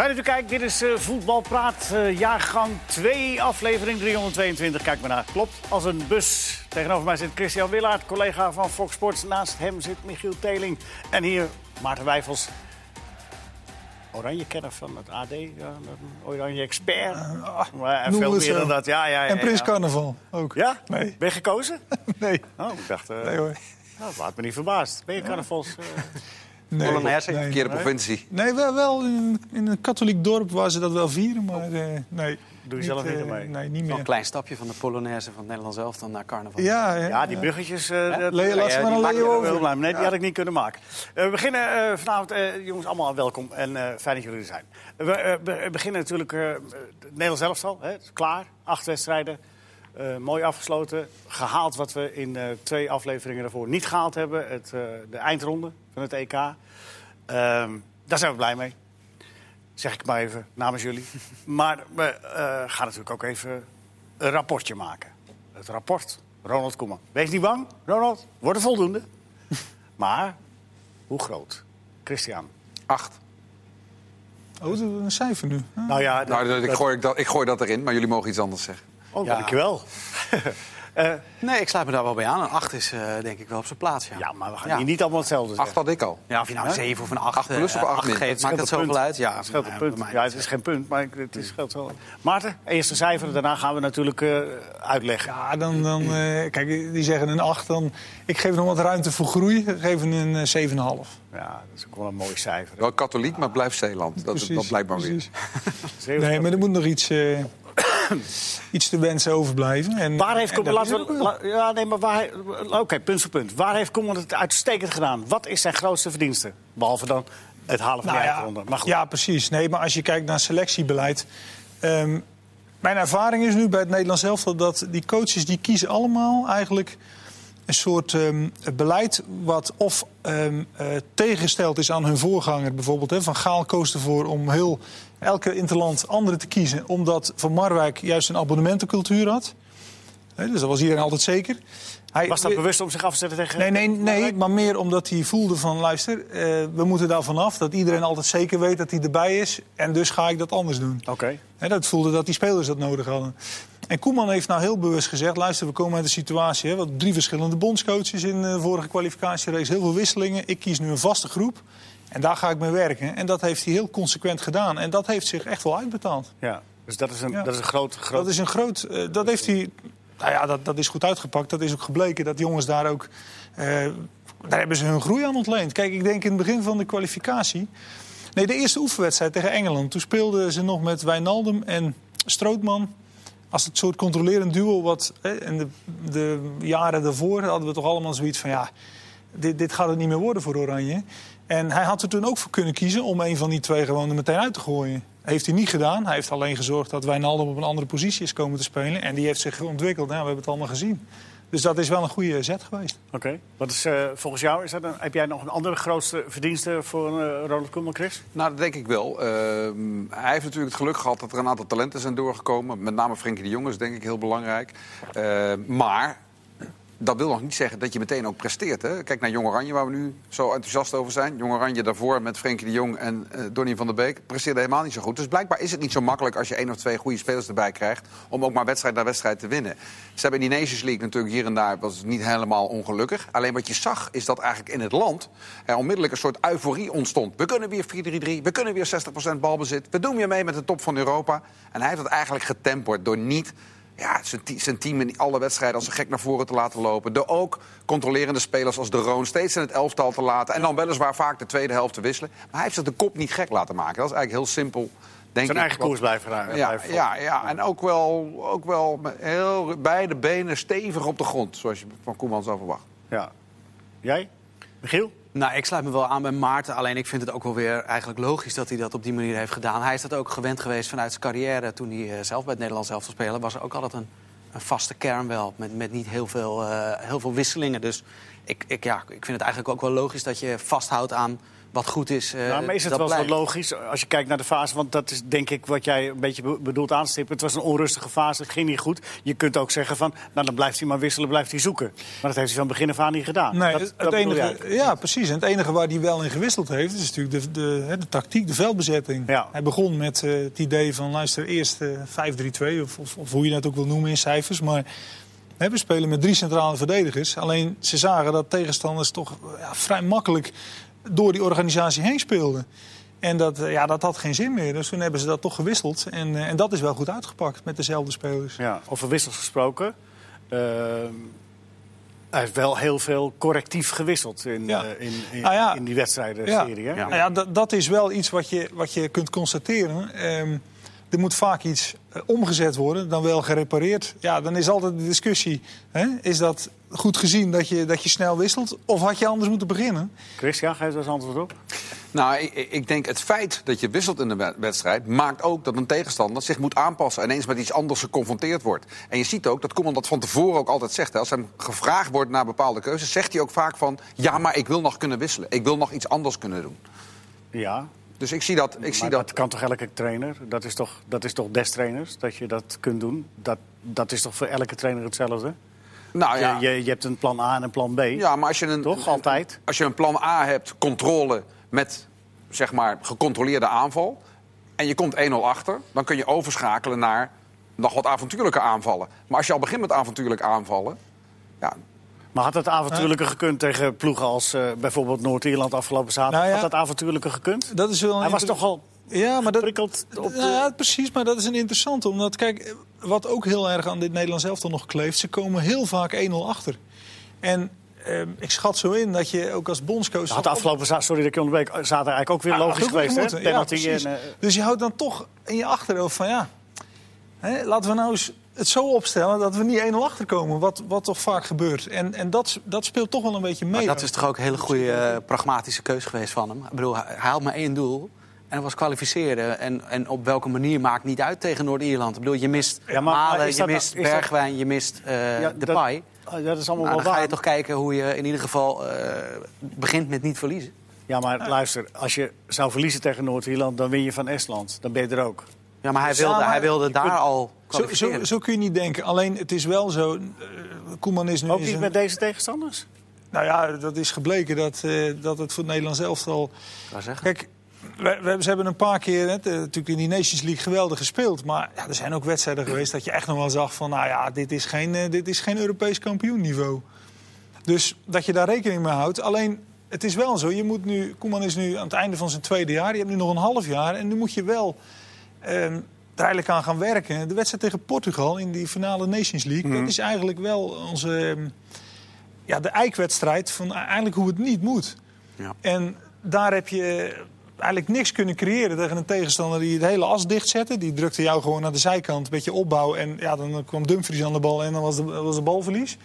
Fijn dat u kijkt. Dit is uh, Voetbalpraat, uh, jaargang 2, aflevering 322. Kijk maar naar. Klopt, als een bus. Tegenover mij zit Christian Willaert, collega van Fox Sports. Naast hem zit Michiel Teling. En hier Maarten Wijfels, oranje kenner van het AD, ja, oranje expert. Uh, en veel meer dan dat. Ja, ja, ja, en Prins Carnaval ook. Ja? Nee. Ben je gekozen? nee. Oh, ik dacht... Nee hoor. Nou, laat me niet verbaasd. Ben je carnavals... Nee, Polonaise, nee, verkeerde provincie. Nee, wel, wel in, in, een katholiek dorp waar ze dat wel vieren, maar uh, nee. Doe je zelf niet uh, mee? Nee, niet meer. een klein stapje van de Polonaise van het Nederlands zelf dan naar carnaval. Ja, ja, ja die bruggetjes... Uh, ja? Leo, laat ze maar een Leo over. Nee, die had ik niet kunnen maken. we beginnen vanavond, jongens, allemaal welkom en fijn dat jullie er zijn. We beginnen natuurlijk het Nederlands elftal, hè, klaar, acht wedstrijden. Uh, mooi afgesloten. Gehaald wat we in uh, twee afleveringen daarvoor niet gehaald hebben. Het, uh, de eindronde van het EK. Daar zijn we blij mee. Zeg ik maar even namens jullie. maar we gaan natuurlijk ook even een rapportje maken. Het rapport. Ronald Koeman. Wees niet bang, Ronald. Wordt er voldoende. maar hoe groot? Christian. Acht. Oh, een cijfer nu. Nou ja, nou, dat, ik, gooi, dat, ik gooi dat erin, maar jullie mogen iets anders zeggen. Oh, ja. dankjewel. uh, nee, ik sluit me daar wel bij aan. Een 8 is uh, denk ik wel op zijn plaats. Ja, ja maar we gaan ja. hier niet allemaal hetzelfde zeggen. 8 had ik al. Ja, of je nou een 7 of een 8, 8 plus of 8 uh, geeft, maakt dat zoveel uit? Ja, het scheelt een punt. Ja, het is geen punt, maar het is, scheelt wel. Maarten, eerste cijfer, daarna gaan we natuurlijk uh, uitleggen. Ja, dan, dan uh, kijk, die zeggen een 8. Dan, ik geef nog wat ruimte voor groei. Ik geef een 7,5. Ja, dat is ook wel een mooi cijfer. Wel katholiek, maar blijft Zeeland. Dat, dat blijkt maar weer. nee, maar er moet nog iets iets te wensen overblijven. En, waar heeft. Laten we, la, ja, nee, maar waar... Oké, okay, punt voor punt. Waar heeft Koeman het uitstekend gedaan? Wat is zijn grootste verdienste? Behalve dan het halen van nou, de ronde. Maar goed. Ja, precies. Nee, maar als je kijkt naar selectiebeleid... Um, mijn ervaring is nu bij het Nederlands elftal dat die coaches die kiezen allemaal eigenlijk een soort um, beleid wat of um, uh, tegengesteld is aan hun voorganger. Bijvoorbeeld hè, Van Gaal koos ervoor om heel elke interland andere te kiezen... omdat Van Marwijk juist een abonnementencultuur had. He, dus dat was iedereen altijd zeker. Hij, was dat bewust om zich af te zetten tegen... Nee, nee, nee maar meer omdat hij voelde van... luister, uh, we moeten daar vanaf. Dat iedereen altijd zeker weet dat hij erbij is. En dus ga ik dat anders doen. Oké. Okay. Dat voelde dat die spelers dat nodig hadden. En Koeman heeft nou heel bewust gezegd... luister, we komen uit een situatie... Hè, wat drie verschillende bondscoaches in de vorige kwalificatierace. Heel veel wisselingen. Ik kies nu een vaste groep. En daar ga ik mee werken. En dat heeft hij heel consequent gedaan. En dat heeft zich echt wel uitbetaald. Ja, dus dat is een, ja. dat is een groot, groot... Dat is een groot... Uh, dat heeft hij... Nou ja, dat, dat is goed uitgepakt. Dat is ook gebleken dat jongens daar ook... Uh, daar hebben ze hun groei aan ontleend. Kijk, ik denk in het begin van de kwalificatie... Nee, de eerste oefenwedstrijd tegen Engeland. Toen speelden ze nog met Wijnaldum en Strootman als het soort controlerend duo wat in de, de, jaren daarvoor hadden we toch allemaal zoiets van ja, dit, dit gaat het niet meer worden voor Oranje. En hij had er toen ook voor kunnen kiezen om een van die twee gewoon er meteen uit te gooien. Heeft hij niet gedaan. Hij heeft alleen gezorgd dat Wijnaldum op een andere positie is komen te spelen. En die heeft zich ontwikkeld. Nou, we hebben het allemaal gezien. Dus dat is wel een goede zet geweest. Oké. Okay. Wat is uh, volgens jou, is dat een, heb jij nog een andere grootste verdienste voor uh, Ronald Koeman, Chris? Nou, dat denk ik wel. Uh, hij heeft natuurlijk het geluk gehad dat er een aantal talenten zijn doorgekomen. Met name Frenkie de Jong is denk ik heel belangrijk. maar dat wil nog niet zeggen dat je meteen ook presteert. Hè? Kijk naar Jong Oranje, waar we nu zo enthousiast over zijn. Jong Oranje daarvoor met Frenkie de Jong en uh, Donny van der Beek presteerde helemaal niet zo goed. Dus blijkbaar is het niet zo makkelijk als je één of twee goede spelers erbij krijgt... om ook maar wedstrijd na wedstrijd te winnen. Ze hebben in die Nations League natuurlijk hier en daar was het niet helemaal ongelukkig. Alleen wat je zag is dat eigenlijk in het land er onmiddellijk een soort euforie ontstond. We kunnen weer 4-3-3, we kunnen weer 60% balbezit. We doen weer mee met de top van Europa. En hij heeft dat eigenlijk getemperd door niet ja, zijn team in alle wedstrijden als een gek naar voren te laten lopen. De ook controlerende spelers als De Roon steeds in het elftal te laten. En dan weliswaar vaak de tweede helft te wisselen. Maar hij heeft zich de kop niet gek laten maken. Dat is eigenlijk heel simpel. Denk zijn eigen koers blijven rijden. Ja, ja, ja, en ook wel, ook wel met heel, beide benen stevig op de grond. Zoals je van Koeman zou verwachten. Ja. Jij? Michiel? Nou, ik sluit me wel aan bij Maarten. Alleen ik vind het ook wel weer eigenlijk logisch dat hij dat op die manier heeft gedaan. Hij is dat ook gewend geweest vanuit zijn carrière. Toen hij uh, zelf bij het Nederlands zelf spelen, was er ook altijd een, een vaste kern wel. Met, met niet heel veel, uh, heel veel wisselingen. Dus ik, ik, ja, ik vind het eigenlijk ook wel logisch dat je vasthoudt aan wat goed is. eh, Nou, maar is het dat wel zo blijft. logisch als je kijkt naar de fase? Want dat is denk ik wat jij een beetje be- bedoelt aanstippen. Het was een onrustige fase, het ging niet goed. Je kunt ook zeggen van, nou dan blijft hij maar wisselen, blijft hij zoeken. Maar dat heeft hij van begin af aan niet gedaan. Nee, dat, het, dat enige, ja, precies. En het enige waar hij wel in gewisseld heeft, is natuurlijk de, de, hè, de tactiek, de veldbezetting. Ja. Hij begon met eh, het idee van, luister, eerst eh 5-3-2, of, of, of hoe je dat ook wil noemen in cijfers. Maar hè, we spelen met drie centrale verdedigers. Alleen ze zagen dat tegenstanders toch ja, vrij makkelijk door die organisatie heen speelden. En dat, eh, ja, dat had geen zin meer. Dus toen hebben ze dat toch gewisseld. En, eh, en dat is wel goed uitgepakt met dezelfde spelers. Ja, over wissels gesproken. Ehm, hij heeft wel heel veel correctief gewisseld in, Ja. eh, in, in, ja. in die wedstrijden Ja. Ja. Nou ja, dat, dat is wel iets wat je, wat je kunt constateren. Ehm, er moet vaak iets eh, omgezet worden, dan wel gerepareerd. Ja, dan is altijd de discussie: hè? is dat goed gezien dat je, dat je snel wisselt? Of had je anders moeten beginnen? Christian, geef daar eens antwoord op. Nou, ik, ik denk het feit dat je wisselt in de wed- wedstrijd... maakt ook dat een tegenstander zich moet aanpassen... en eens met iets anders geconfronteerd wordt. En je ziet ook dat Koeman dat van tevoren ook altijd zegt. Hè. Als hem gevraagd wordt naar bepaalde keuzes... zegt hij ook vaak van... ja, maar ik wil nog kunnen wisselen. Ik wil nog iets anders kunnen doen. Ja, Dus ik zie dat... Ik zie dat dat kan toch elke trainer? Dat is toch, dat is toch des trainers, dat je dat kunt doen? Dat, dat is toch voor elke trainer hetzelfde? nou ja, je, je, je hebt een plan A en een plan B. ja, maar als je een... Toch, altijd? Als je een plan A hebt, controle met zeg maar gecontroleerde aanval. en je komt 1-0 achter, dan kun je overschakelen naar nog wat avontuurlijke aanvallen. Maar als je al begint met avontuurlijk aanvallen. Ja, Maar had het avontuurlijke gekund tegen ploegen als eh, bijvoorbeeld Noord-Ierland afgelopen zaterdag? Nou ja. Had dat avontuurlijke gekund? Dat is wel een Hij was toch al Ja, maar dat, prikkeld op de... Nou ja, precies, maar dat is een interessante. Omdat, kijk, wat ook heel erg aan dit Nederlands elftal nog kleeft... ze komen heel vaak 1-0 achter. En eh, ik schat zo in dat je ook als bondscoach... had de afgelopen zaterdag, sorry dat ik je onderbreek, zaterdag eigenlijk ook weer Ah, logisch geweest. Hè? Ja, en, eh, Dus je houdt dan toch in je achterhoofd van ja... Hè, laten we nou eens het zo opstellen dat we niet 1-0 achterkomen. Wat, wat toch vaak gebeurt. En, en dat, dat speelt toch wel een beetje mee. Maar dat is toch ook een hele goede eh, pragmatische keus geweest van hem. Ik bedoel, hij, had maar één doel. En dat was kwalificeren. En, en op welke manier maakt niet uit tegen Noord-Ierland. Ik bedoel, je mist Ja, maar- Malen, je mist dat- Bergwijn, je mist eh ja, de Pai. oh, dat is allemaal Nou, wel dan ga je toch kijken hoe je in ieder geval eh, begint met niet verliezen. Ja, maar luister, als je zou verliezen tegen Noord-Ierland, dan win je van Estland. Dan ben je er ook. Ja, maar hij wilde, hij wilde daar kunt- al zo, zo, zo kun je niet denken. Alleen het is wel zo. eh, Koeman is nu. Ook niet een- met deze tegenstanders? Nou ja, dat is gebleken dat, eh, dat het voor het Nederlands elftal. Wou zeggen. Kijk, we, we- ze hebben een paar keer hè, de- natuurlijk in die Nations League geweldig gespeeld. Maar ja, er zijn ook wedstrijden geweest dat je echt nog wel zag van... nou ja, dit is geen, eh, dit is geen Europees kampioenniveau. Dus dat je daar rekening mee houdt. Alleen, het is wel zo, je moet nu... Koeman is nu aan het einde van zijn tweede jaar. Je hebt nu nog een half jaar. En nu moet je wel ehm, eigenlijk aan gaan werken. De wedstrijd tegen Portugal in die finale Nations League... dat is eigenlijk wel onze... ehm, ja, de eikwedstrijd van eigenlijk hoe het niet moet. Ja. En daar heb je eigenlijk niks kunnen creëren tegen een tegenstander die het hele as dicht zette. Die drukte jou gewoon naar de zijkant, een beetje opbouw. En ja, dan kwam Dumfries aan de bal en dan was de, was de balverlies.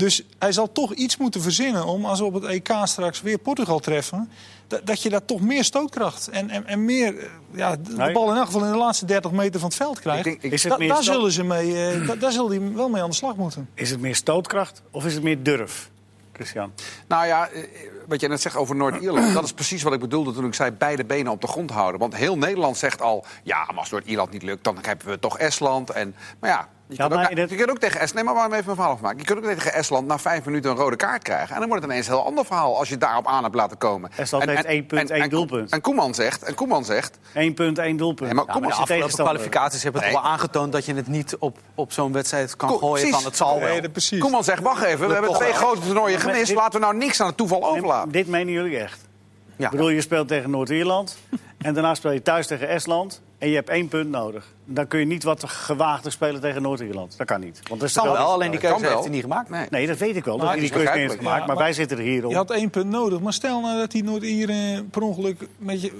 Dus hij zal toch iets moeten verzinnen om, als we op het EK straks weer Portugal treffen... dat, dat je daar toch meer stootkracht en, en, en meer eh, ja, de, Nee. bal in elk geval in de laatste 30 meter van het veld krijgt. Ik denk- ik- Is het Da- meer daar, zullen ze mee, eh, da- daar zullen die wel mee aan de slag moeten. Is het meer stootkracht of is het meer durf, Christian? Nou ja, eh, wat jij net zegt over Noord-Ierland... dat is precies wat ik bedoelde toen ik zei beide benen op de grond houden. Want heel Nederland zegt al... ja, maar als Noord-Ierland niet lukt, dan hebben we toch Estland. En, maar ja, je, Ja, kunt maar ook, in het- je kunt ook tegen Estland... Nee, maar waarom even mijn verhaal afmaken? Je kunt ook tegen Estland na vijf minuten een rode kaart krijgen. En dan wordt het ineens een heel ander verhaal als je daarop aan hebt laten komen. Estland En- heeft en- één punt, en- één doelpunt. En Koeman zegt... En Koeman zegt Eén punt, één doelpunt. Nee, maar Ja, maar de je Afgelopen kwalificaties hebben het Nee. al aangetoond dat je het niet op, op zo'n wedstrijd kan Ko- gooien precies. van het zal wel. Nee, precies. Koeman zegt, wacht even, we hebben toch twee wel. grote toernooien Ja, gemist. dit- Laten we nou niks aan het toeval overlaten. Dit menen jullie echt? Ja. Ik bedoel, je speelt tegen Noord-Ierland en daarna speel je thuis tegen Estland en je hebt één punt nodig. Dan kun je niet wat gewaagder spelen tegen Noord-Ierland. Dat kan niet. Want dat Kan wel, alleen die keuze heeft hij niet gemaakt. Nee. Nee, dat weet ik wel. Dat Maar die keuze niet heeft gemaakt. Ja, maar, maar- wij zitten er hier om. Je had één punt nodig, maar stel nou dat die Noord-Ieren per ongeluk met je.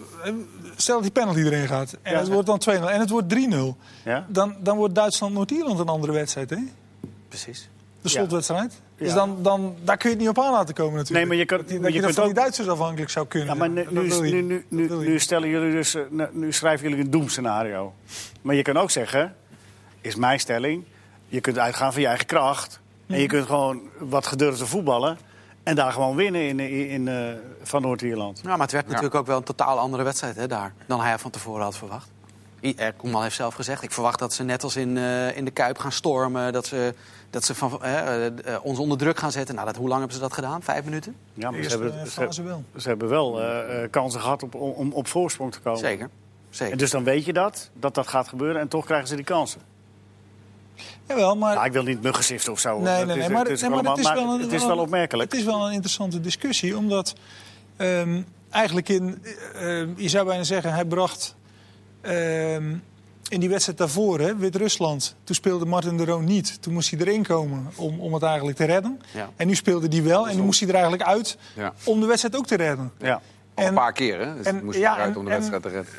Stel dat die penalty erin gaat en Ja. het wordt dan 2-0 en het wordt 3-0. Ja? Dan, dan wordt Duitsland-Noord-Ierland een andere wedstrijd, hè? Precies. De Ja. slotwedstrijd. Dus dan, dan, daar kun je het niet op aan laten komen natuurlijk. Nee, maar je kan- dat, je je, dat kunt van ook- die Duitsers afhankelijk zou kunnen. Ja, maar nu, nu, nu, nu, stellen jullie dus, eh, nu- nu schrijven jullie een doemscenario. Maar je kan ook zeggen, is mijn stelling, je kunt uitgaan van je eigen kracht. En je kunt gewoon wat gedurfde voetballen. En daar gewoon winnen in, in, in, eh, van Noord-Ierland. Ja, maar het werd natuurlijk ook wel een totaal andere wedstrijd hè, daar dan hij van tevoren had verwacht. Eh, Koeman heeft zelf gezegd, ik verwacht dat ze net als in, eh, in de Kuip gaan stormen. Dat ze, dat ze van, eh, ons onder druk gaan zetten. Nou, dat, hoe lang hebben ze dat gedaan? Vijf minuten? Ja, maar ze hebben, ze, wel. ze hebben wel eh, eh, kansen gehad op, om op voorsprong te komen. Zeker. Zeker. En dus dan weet je dat, dat dat gaat gebeuren en toch krijgen ze die kansen. Jawel, maar... Nou, ik wil niet muggensiften of zo. Nee, nee, nee, maar, het is nee, maar allemaal- het is maar wel, een, het is wel opmerkelijk. Het is wel een interessante discussie, omdat ehm, eigenlijk in, je zou bijna zeggen, hij bracht in die wedstrijd daarvoor, hè, Wit-Rusland, toen speelde Martin de Roon niet. Toen moest hij erin komen om, om het eigenlijk te redden. Ja. En nu speelde hij wel en nu moest hij er eigenlijk uit Ja. om de wedstrijd ook te redden. Ja. Al een En- paar keer, hè? Dus en- en, moest ja, eruit en- om de en- wedstrijd te redden.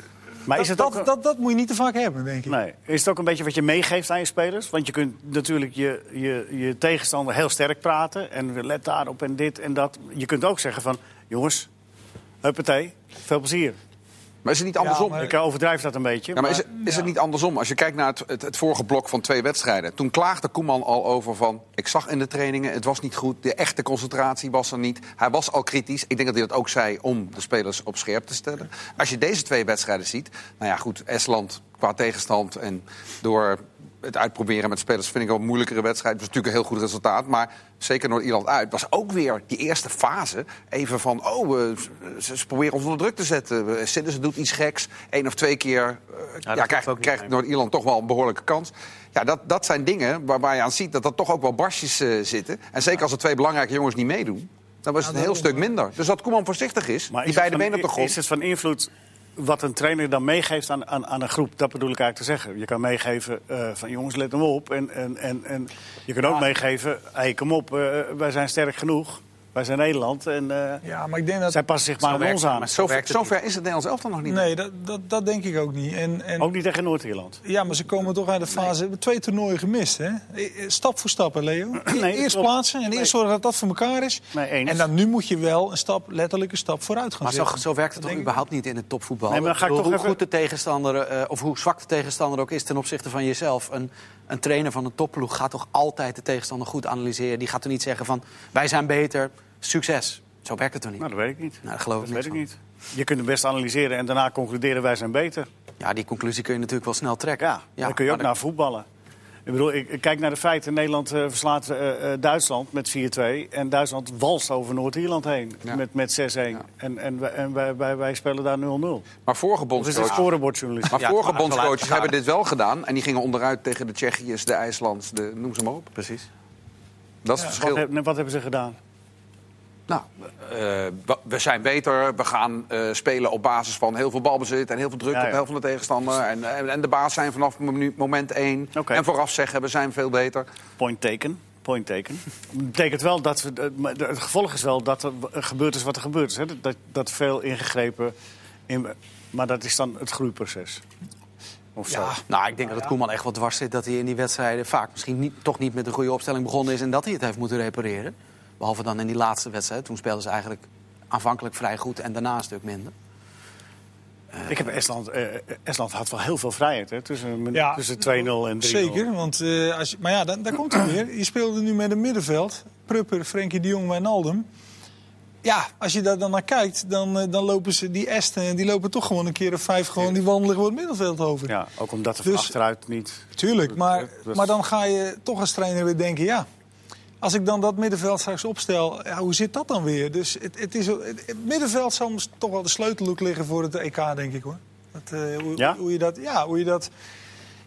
Maar is dat, het ook... dat, dat, dat moet je niet te vaak hebben, denk ik. Nee. Is het ook een beetje wat je meegeeft aan je spelers? Want je kunt natuurlijk je, je, je tegenstander heel sterk praten. En let daarop en dit en dat. Je kunt ook zeggen van... Jongens, huppatee, veel plezier. Maar is het niet andersom? maar- Ik overdrijf dat een beetje. Ja, maar is, het- is het niet andersom? Als je kijkt naar het, het, het vorige blok van twee wedstrijden. Toen klaagde Koeman al over van... ik zag in de trainingen, het was niet goed. De echte concentratie was er niet. Hij was al kritisch. Ik denk dat hij dat ook zei om de spelers op scherp te stellen. Als je deze twee wedstrijden ziet... nou ja, goed, Estland qua tegenstand en door het uitproberen met spelers... vind ik wel een moeilijkere wedstrijd. Het was natuurlijk een heel goed resultaat. Maar zeker Noord-Ierland uit was ook weer die eerste fase... even van, oh, eh, ze, ze proberen ons onder druk te zetten. Siddes doet iets geks. Eén of twee keer eh, ja, krijgt. Noord-Ierland toch wel een behoorlijke kans. Ja, dat, dat zijn dingen waarbij je aan ziet dat er toch ook wel barstjes eh, zitten. En zeker als er twee belangrijke jongens niet meedoen... dan was het een heel stuk minder. Dus dat Koeman voorzichtig is, Maar die is beide benen op de grond... Is het van invloed wat een trainer dan meegeeft aan, aan, aan een groep? Dat bedoel ik eigenlijk te zeggen. Je kan meegeven eh, van jongens, let hem op. En, en, en, en je kan ook meegeven, hey, kom op, eh, wij zijn sterk genoeg. Wij zijn Nederland en eh, Ja, maar ik denk dat... zij passen zich maar Zo aan ons aan. maar zo zover is het Nederlands elftal nog niet. Nee, dat, dat, dat denk ik ook niet. En, en, Ook niet tegen Noord-Ierland. Ja, maar ze komen toch uit de fase. We hebben twee toernooien gemist, hè? Stap voor stap, hè, Leo. Nee, eerst klopt. plaatsen en eerst zorgen dat dat voor elkaar is. Nee, eens. En dan nu moet je wel een stap, letterlijk een stap vooruit gaan Maar zo, zetten. zo werkt het Dat toch ik. überhaupt niet in het topvoetbal? Nee, maar dan ga ik bedoel, toch hoe even- goed de tegenstander, eh, of hoe zwak de tegenstander ook is ten opzichte van jezelf. Een, een trainer van een topploeg gaat toch altijd de tegenstander goed analyseren. Die gaat er niet zeggen van, wij zijn beter, succes. Zo werkt het toch niet? Nou, dat weet ik niet. Nou, daar geloof dat ik weet ik niet. Je kunt het best analyseren en daarna concluderen wij zijn beter. Ja, die conclusie kun je natuurlijk wel snel trekken. Ja, dan kun je ook naar voetballen. Ik bedoel, ik, ik kijk naar de feiten. Nederland eh, verslaat eh, eh, Duitsland met 4-2. En Duitsland walst over Noord-Ierland heen Ja. met, met 6-1. En, en, wij, en wij, wij, wij spelen daar 0-0. Maar vorige Of is het bondscoach... scorebordjournalist? Maar vorige bondscoaches uit. hebben dit wel gedaan. En die gingen onderuit tegen de Tsjechiërs, de IJslands, de, noem ze maar op. Precies. Dat is het Wat, verschil. heb- wat hebben ze gedaan? Nou, eh, we- zijn beter. We gaan eh, spelen op basis van heel veel balbezit en heel veel druk Ja, op de helft van de tegenstander. En, en, en de baas zijn vanaf moment één. En vooraf zeggen we zijn veel beter. Point taken. Point taken. Dat betekent wel dat we. eh, Het gevolg is wel dat er gebeurd is wat er gebeurd is. Hè? Dat, dat veel ingegrepen. In, maar dat is dan het groeiproces. Of zo. Ja, Nou, ik denk dat het Koeman echt wat dwars zit dat hij in die wedstrijden vaak misschien niet, toch niet met een goede opstelling begonnen is en dat hij het heeft moeten repareren. Behalve dan in die laatste wedstrijd. Toen speelden ze eigenlijk aanvankelijk vrij goed en daarna een stuk minder. Ik heb Estland, eh, Estland had wel heel veel vrijheid hè, tussen, Ja. tussen 2-0 en 3-0. Zeker, want eh, als je, maar ja, dan, daar komt het weer. Je speelde nu met een middenveld. Prupper, Frenkie de Jong, Wijnaldum. Ja, als je daar dan naar kijkt, dan, eh, dan lopen ze die Esten... die lopen toch gewoon een keer of vijf gewoon die wandelen gewoon het middenveld over. Ja, ook omdat er van Dus- achteruit niet... Tuurlijk, maar, maar dan ga je toch als trainer weer denken... ja, als ik dan dat middenveld straks opstel, ja, hoe zit dat dan weer? Dus het, het, is, het, middenveld zal toch wel de sleutelhoek liggen voor het EK, denk ik hoor. Dat, eh, hoe, Ja? hoe je dat... Ja, hoe je dat...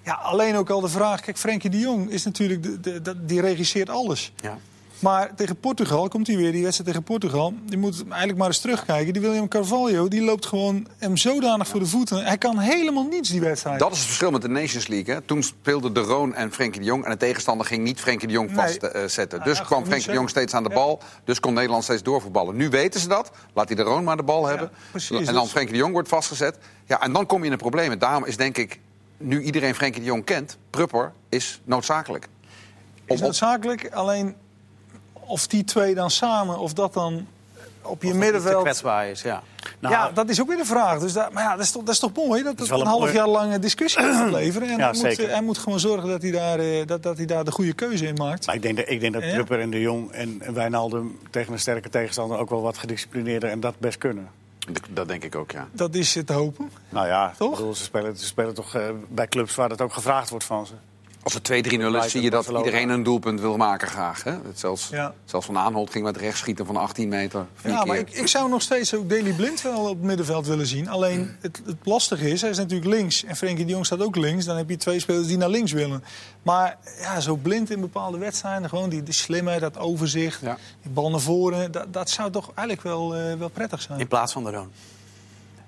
Ja, alleen ook al de vraag... Kijk, Frenkie de Jong is natuurlijk... De, die regisseert alles. Ja. Maar tegen Portugal komt hij weer, die wedstrijd tegen Portugal. Die moet eigenlijk maar eens terugkijken. Die William Carvalho, die loopt gewoon hem zodanig voor de voeten. Hij kan helemaal niets, die wedstrijd. Dat is het verschil met de Nations League. Hè. Toen speelden De Roon en Frenkie de Jong. En de tegenstander ging niet Frenkie de Jong vastzetten. Ja, dus ja, kwam Frenkie de Jong steeds aan de bal. Dus kon Nederland steeds doorvoetballen. Nu weten ze dat. Laat hij De Roon maar de bal hebben. precies. en dan Dus- Frenkie de Jong wordt vastgezet. Ja, en dan kom je in de problemen. Daarom is denk ik, nu iedereen Frenkie de Jong kent... Prupper is noodzakelijk. is noodzakelijk. Alleen of die twee dan samen, of dat dan op je middenveld... kwetsbaar is, ja. Nou, ja, dat is ook weer de vraag. Dus dat, maar ja, dat is toch, dat is toch mooi dat het wel een een half jaar lang een discussie gaat leveren. En Ja, hij, moet, zeker. hij moet gewoon zorgen dat hij daar, eh, dat, dat hij daar de goede keuze in maakt. Maar ik denk dat, ik denk dat Ja. En de Jong en Wijnaldum tegen een sterke tegenstander ook wel wat gedisciplineerder en dat best kunnen. Dat denk ik ook, ja. Dat is te hopen. Nou ja, Toch? ik bedoel, ze, spelen, ze spelen toch eh, bij clubs waar dat ook gevraagd wordt van ze. Als het 2-3-0 is, zie je dat iedereen een doelpunt wil maken graag. Hè? Het Zelfs, Ja. zelfs Van Aanholt ging met rechts schieten van 18 meter. Ja, keer. maar ik, ik zou nog steeds ook Daley Blind wel op het middenveld willen zien. Alleen het, het lastige is, hij is natuurlijk links. En Frenkie de Jong staat ook links. Dan heb je twee spelers die naar links willen. Maar ja, zo blind in bepaalde wedstrijden. Gewoon die, die slimheid, dat overzicht. Ja. Die bal naar voren. Dat, dat zou toch eigenlijk wel, eh, wel prettig zijn. In plaats van de Roon.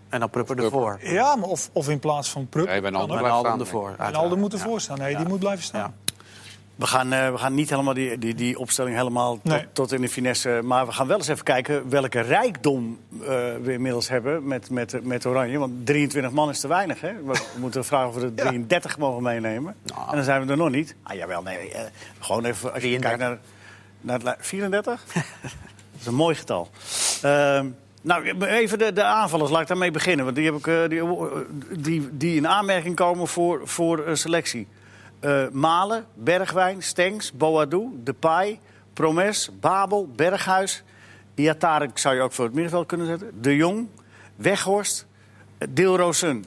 En dan Prupper ervoor. Ja, maar of, of in plaats van Prupp. Nee, Wijnaldum Wijnaldum staan, ervoor. En. Alden moet Ja. ervoor staan. Nee, die moet blijven staan. Ja. We gaan, eh, we gaan niet helemaal die, die, die opstelling helemaal tot, Nee. tot in de finesse. Maar we gaan wel eens even kijken welke rijkdom eh, we inmiddels hebben met, met, met Oranje. Want 23 man is te weinig. Hè? We moeten vragen of we er 33 mogen meenemen. Nou. En dan zijn we er nog niet. Ah jawel, nee. eh, gewoon even als je 33. kijkt naar, naar het li- 34? dat is een mooi getal. Nou, even de, de aanvallers, laat ik daarmee beginnen. Want die, heb ik, eh, die, die, die in aanmerking komen voor, voor eh, selectie. Eh, Malen, Bergwijn, Stengs, Boadou, Depay, Promes, Babel, Berghuis. Iatarek zou je ook voor het middenveld kunnen zetten. De Jong, Weghorst, eh, Dilrosun.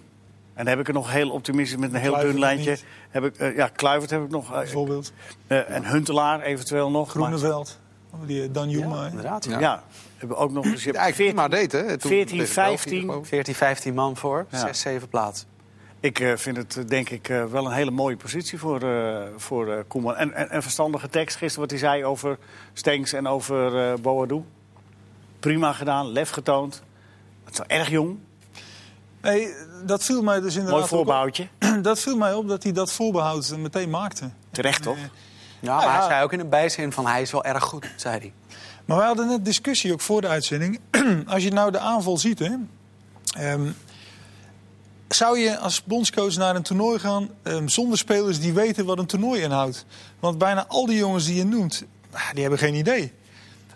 En dan heb ik er nog heel optimistisch met een heel Kluivert dun lijntje. Heb ik, eh, ja, Kluivert heb ik nog. eh, Bijvoorbeeld eh, en Huntelaar eventueel nog. Groeneveld. Die eh, Dan Juma. hè. Inderdaad. Ja. ja. hebben ook nog. Je hebt Ja, ik 14 maar deed, hè? Toen 14, tegen België, 15. geloof ik. 14, 15 man voor, Ja. 6, 7 plaatsen. Ik eh, vind het eh, denk ik eh, wel een hele mooie positie voor, eh, voor eh, Koeman. En, en, en verstandige tekst gisteren wat hij zei over Stenks en over eh Boadou. Prima gedaan, lef getoond. Het is wel erg jong, Nee, dat viel mij dus inderdaad mooi op. voorbehoudje. Dat viel mij op dat hij dat voorbehoud meteen maakte. Terecht toch? Ja, maar ja. hij zei ook in een bijzin van hij is wel erg goed, zei hij. Maar we hadden net discussie ook voor de uitzending. Als je nou de aanval ziet, hè, ehm, zou je als bondscoach naar een toernooi gaan ehm, zonder spelers die weten wat een toernooi inhoudt? Want bijna al die jongens die je noemt, ah, die hebben geen idee.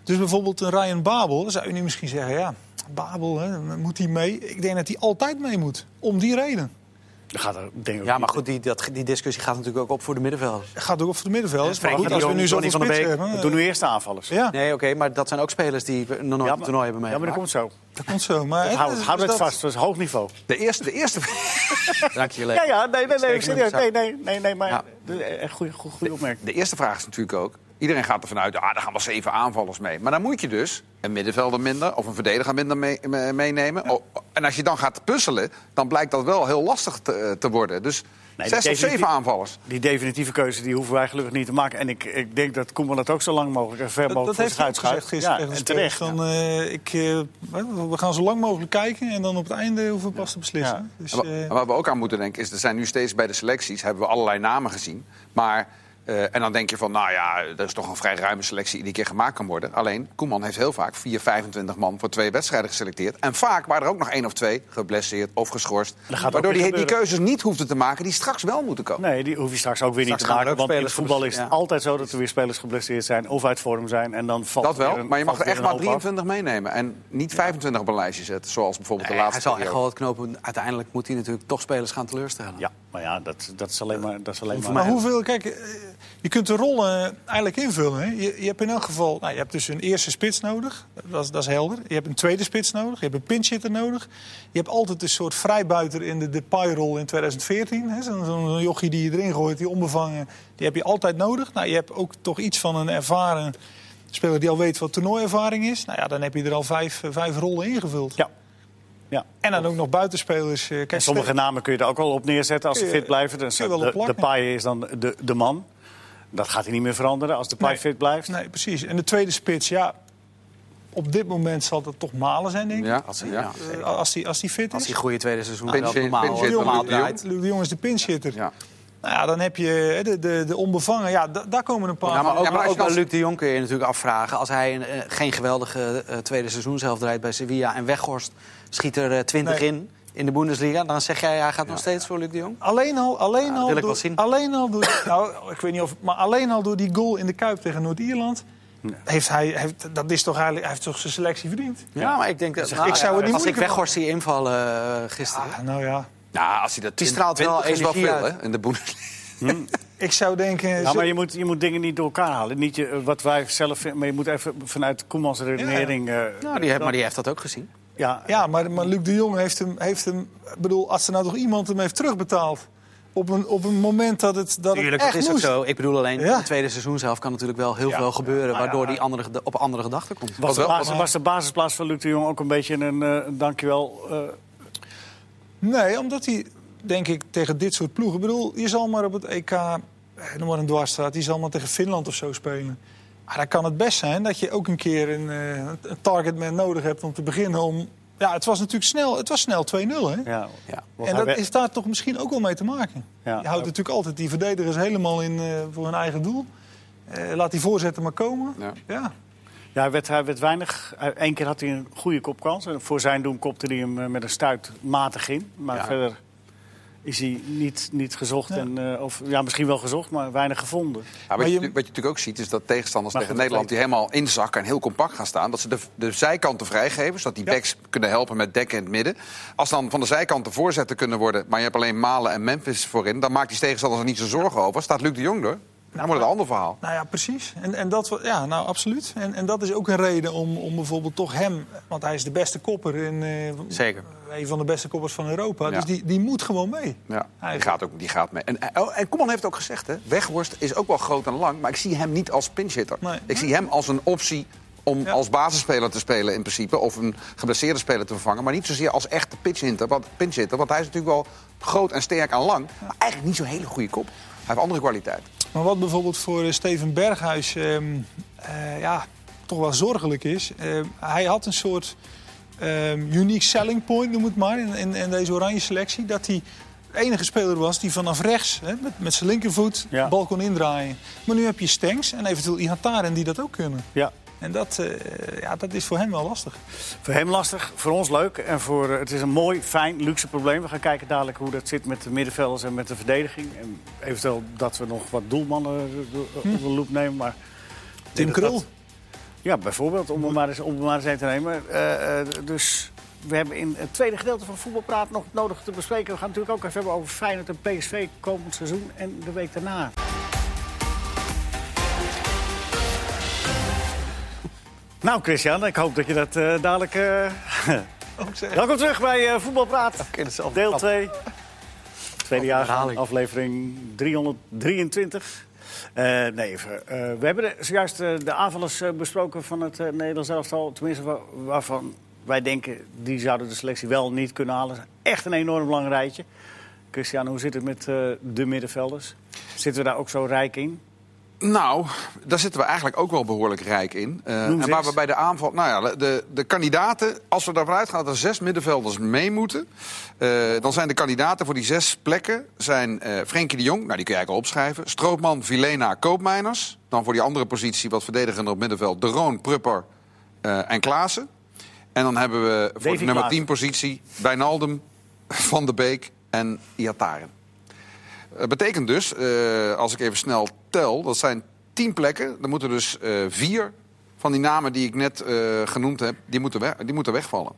Dus bijvoorbeeld een Ryan Babel, dan zou je nu misschien zeggen, ja, Babel, hè, moet hij mee? Ik denk dat hij altijd mee moet, om die reden. Dat gaat er denk ik Ja, maar goed, die, dat, die discussie gaat natuurlijk ook op voor de middenvelders. Gaat ook op voor de middenvelders. Ja, maar goed, als de we nu zoveel Donny van spitsen Beek. hebben... Doen nu eerst de aanvallers. Ja, Nee, oké, maar dat zijn ook spelers die nog nooit Ja, een toernooi hebben Ja, maar dat meegemaakt. komt zo. dat komt zo. Maar, hè, Houd, dus houd het dat- vast, dat is hoog niveau. De eerste, de eerste, Dank je, Ja, ja, nee, nee, nee, serieus. Nee, de nee, nee, nee, maar Ja. de- echt goede, goede, goede opmerking. de eerste vraag is natuurlijk ook... Iedereen gaat ervan uit, ah, daar gaan wel zeven aanvallers mee. Maar dan moet je dus een middenvelder minder of een verdediger minder mee- me- meenemen. Oh, en als je dan gaat puzzelen, dan blijkt dat wel heel lastig te, te worden. Dus Nee, zes dat of zeven aanvallers. Die definitieve keuze die hoeven wij gelukkig niet te maken. En ik, ik denk dat Koeman dat ook zo lang mogelijk en ver Dat, mogelijk dat voor heeft gezegd gisteren Ja, en terecht. Van, eh, ik, eh, we gaan zo lang mogelijk kijken en dan op het einde hoeven we pas te beslissen. Ja. Dus, eh, waar we ook aan moeten denken is, er zijn nu steeds bij de selecties hebben we allerlei namen gezien. Maar eh, en dan denk je van, nou ja, er is toch een vrij ruime selectie die iedere keer gemaakt kan worden. Alleen Koeman heeft heel vaak 4, 25 man voor twee wedstrijden geselecteerd. En vaak waren er ook nog één of twee geblesseerd of geschorst. Dat Waardoor hij die gebeuren. keuzes niet hoefde te maken die straks wel moeten komen. Nee, die hoef je straks ook weer niet te maken. Want in het voetbal is het altijd zo dat er weer spelers geblesseerd zijn of uit vorm zijn. En dan valt Dat wel, een- maar je mag er echt maar hoop af. 23 meenemen. En niet 25 op een lijstje zetten, zoals bijvoorbeeld Nee, de hij laatste zal echt wel het knopen. Uiteindelijk moet hij natuurlijk toch spelers gaan teleurstellen. Ja, maar ja, dat, dat is alleen maar... Dat is alleen maar maar hoeveel, kijk, eh, je kunt de rollen eigenlijk invullen. Hè? Je, je hebt in elk geval, nou, je hebt dus een eerste spits nodig, dat is, dat is helder. Je hebt een tweede spits nodig, je hebt een pinchitter nodig. Je hebt altijd een soort vrijbuiter in de Depay-rol in 2014. hè. Zo'n jochie die je erin gooit, die onbevangen, die heb je altijd nodig. Nou, je hebt ook toch iets van een ervaren speler die al weet wat toernooiervaring is. Nou ja, dan heb je er al vijf, eh, vijf rollen ingevuld. Ja. ja. En dan ook nog buitenspelers. eh, Kijk, En sommige namen kun je er ook wel op neerzetten als ze je- fit blijven. Dus de, de paai is dan de, de man. Dat gaat hij niet meer veranderen als de Nee. fit blijft. Nee, precies. En de tweede spits, ja, op dit moment zal dat toch Malen zijn, denk ik. Ja, Als hij, ja. Eh, als hij als die fit Als is. hij goede tweede seizoen Pinch- normaal, pinch- normaal Luc de Jong. draait. Luc de Jong is de pinchitter. Ja. Nou ja, dan heb je de, de, de onbevangen. Ja, da- daar komen een paar. Ja, maar ook, Ja, maar als ook je bij dan- Luc de Jong kun je natuurlijk afvragen. Als hij een, eh, geen geweldige eh, tweede seizoen zelf draait bij Sevilla... en Weghorst schiet er eh, 20 Nee. in in de Bundesliga... dan zeg jij, hij gaat nog steeds voor Luc de Jong? Alleen al, alleen Ja, al, wil ik door, wel zien. alleen al door, nou, ik weet niet of, maar alleen al door die goal in de Kuip tegen Noord-Ierland, heeft hij, heeft, dat is toch eigenlijk, hij heeft toch zijn selectie verdiend? Ja, maar ik denk dat... ik nou, zou het niet als ik Weghorst zie invallen eh, gisteren... Ah, nou ja, Nou, als hij dat Die straalt wel 20 is wel energie veel hè, in de Bundesliga. ik zou denken... Ja, zo- maar je moet, je moet dingen niet door elkaar halen. Niet je, wat wij zelf vinden, maar je moet even vanuit Koemans redenering... eh, Nou, die heeft, maar die heeft dat ook gezien. Ja, Ja, maar, maar Luc de Jong heeft hem, heeft hem... Ik bedoel, als er nou toch iemand hem heeft terugbetaald... op een, op een moment dat het, dat Tuurlijk, het dat echt is ook moest. zo. Ik bedoel alleen, Ja. in het tweede seizoen zelf kan natuurlijk wel heel Ja. veel gebeuren... Waardoor ja. die andere, op andere gedachten komt. was, de basis, was de basisplaats van Luc de Jong ook een beetje een eh, dankjewel... eh Nee, omdat hij, denk ik, tegen dit soort ploegen... Ik bedoel, je zal maar op het EK, eh, noem maar een dwarsstraat... die zal maar tegen Finland of zo spelen. Maar dan kan het best zijn dat je ook een keer een, eh, een targetman nodig hebt om te beginnen om... Ja, het was natuurlijk snel, het was snel 2-0, hè? ja, Ja. En dat is daar toch misschien ook wel mee te maken. Ja. Je houdt natuurlijk altijd die verdedigers helemaal in eh, voor hun eigen doel. Eh, laat die voorzetten maar komen. Ja. Ja. Ja, hij werd, hij werd weinig. Eén keer had hij een goede kopkans. En voor zijn doen kopte hij hem met een stuit matig in. Maar Ja. verder is hij niet, niet gezocht. Ja. En, eh, of, ja, misschien wel gezocht, maar weinig gevonden. Ja, Maar wat, je, je- wat je natuurlijk ook ziet, is dat tegenstanders Maar tegen Nederland... die helemaal inzakken en heel compact gaan staan... dat ze de, de zijkanten vrijgeven, zodat die Ja. backs kunnen helpen met dekken in het midden. Als dan van de zijkanten voorzetten kunnen worden... maar je hebt alleen Malen en Memphis voorin... dan maakt die tegenstanders er niet zo zorgen over. Staat Luc de Jong er, wordt het een ander verhaal. Nou ja, precies. En, en dat, ja, nou absoluut. En, en dat is ook een reden om, om bijvoorbeeld toch hem... Want hij is de beste kopper. In, eh, Zeker. Een van de beste koppers van Europa. Ja. Dus die, die moet gewoon mee. Ja, die gaat, ook, die gaat mee. En, oh, en Koeman heeft het ook gezegd, hè? Weghorst is ook wel groot en lang... maar ik zie hem niet als pinchhitter. Nee. Ik zie hem als een optie om Ja. als basisspeler te spelen in principe... of een geblesseerde speler te vervangen... maar niet zozeer als echte pinchhitter. Want, pinchhitter, want hij is natuurlijk wel groot en sterk en lang... maar eigenlijk niet zo'n hele goede kop. Hij heeft andere kwaliteit. Maar wat bijvoorbeeld voor eh, Steven Berghuis ehm, eh, ja, toch wel zorgelijk is. eh, hij had een soort ehm, unique selling point, noem het maar, in, in, in deze oranje selectie. Dat hij de enige speler was die vanaf rechts, hè, met, met zijn linkervoet, Ja. de bal kon indraaien. Maar nu heb je Stenks en eventueel Ihataren die dat ook kunnen. Ja. En dat, eh, ja, dat is voor hem wel lastig. Voor hem lastig, voor ons leuk. En voor, eh, het is een mooi, fijn, luxe probleem. We gaan kijken dadelijk hoe dat zit met de middenvelders en met de verdediging. En eventueel dat we nog wat doelmannen eh, op de loep nemen. Maar Tim Krul. dat- Ja, bijvoorbeeld, om er maar eens, om er maar eens een te nemen. Dus we hebben in het tweede gedeelte van Voetbalpraat nog nodig te bespreken. We gaan natuurlijk ook even hebben over Feyenoord en PSV komend seizoen en de week daarna. Nou, Christian, ik hoop dat je dat eh, dadelijk... eh, Welkom terug bij eh, Voetbalpraat, deel 2. Tweede jaar, aflevering 323. Eh, nee, even. we hebben de- zojuist de aanvallers besproken van het uh, Nederlands elftal. Tenminste, wa- waarvan wij denken, die zouden de selectie wel niet kunnen halen. Echt een enorm lang rijtje. Christian, hoe zit het met de middenvelders? Zitten we daar ook zo rijk in? Nou, daar zitten we eigenlijk ook wel behoorlijk rijk in. Noem en waar we bij de aanval. Nou ja, de, de kandidaten. Als we ervan uitgaan dat er zes middenvelders mee moeten. eh, dan zijn de kandidaten voor die zes plekken. Zijn eh Frenkie de Jong, nou die kun je eigenlijk al opschrijven. Stroopman, Vilena, Koopmeiners. Dan voor die andere positie, wat verdedigender op middenveld. De Roon, Prupper en Klaassen. En dan hebben we voor de nummer Klaassen. 10 positie. Wijnaldum, Van der Beek en Iataren. Dat betekent dus, eh, als ik even snel tel, dat zijn tien plekken. Dan moeten dus eh, vier van die namen die ik net eh, genoemd heb, die moeten, weg, die moeten wegvallen.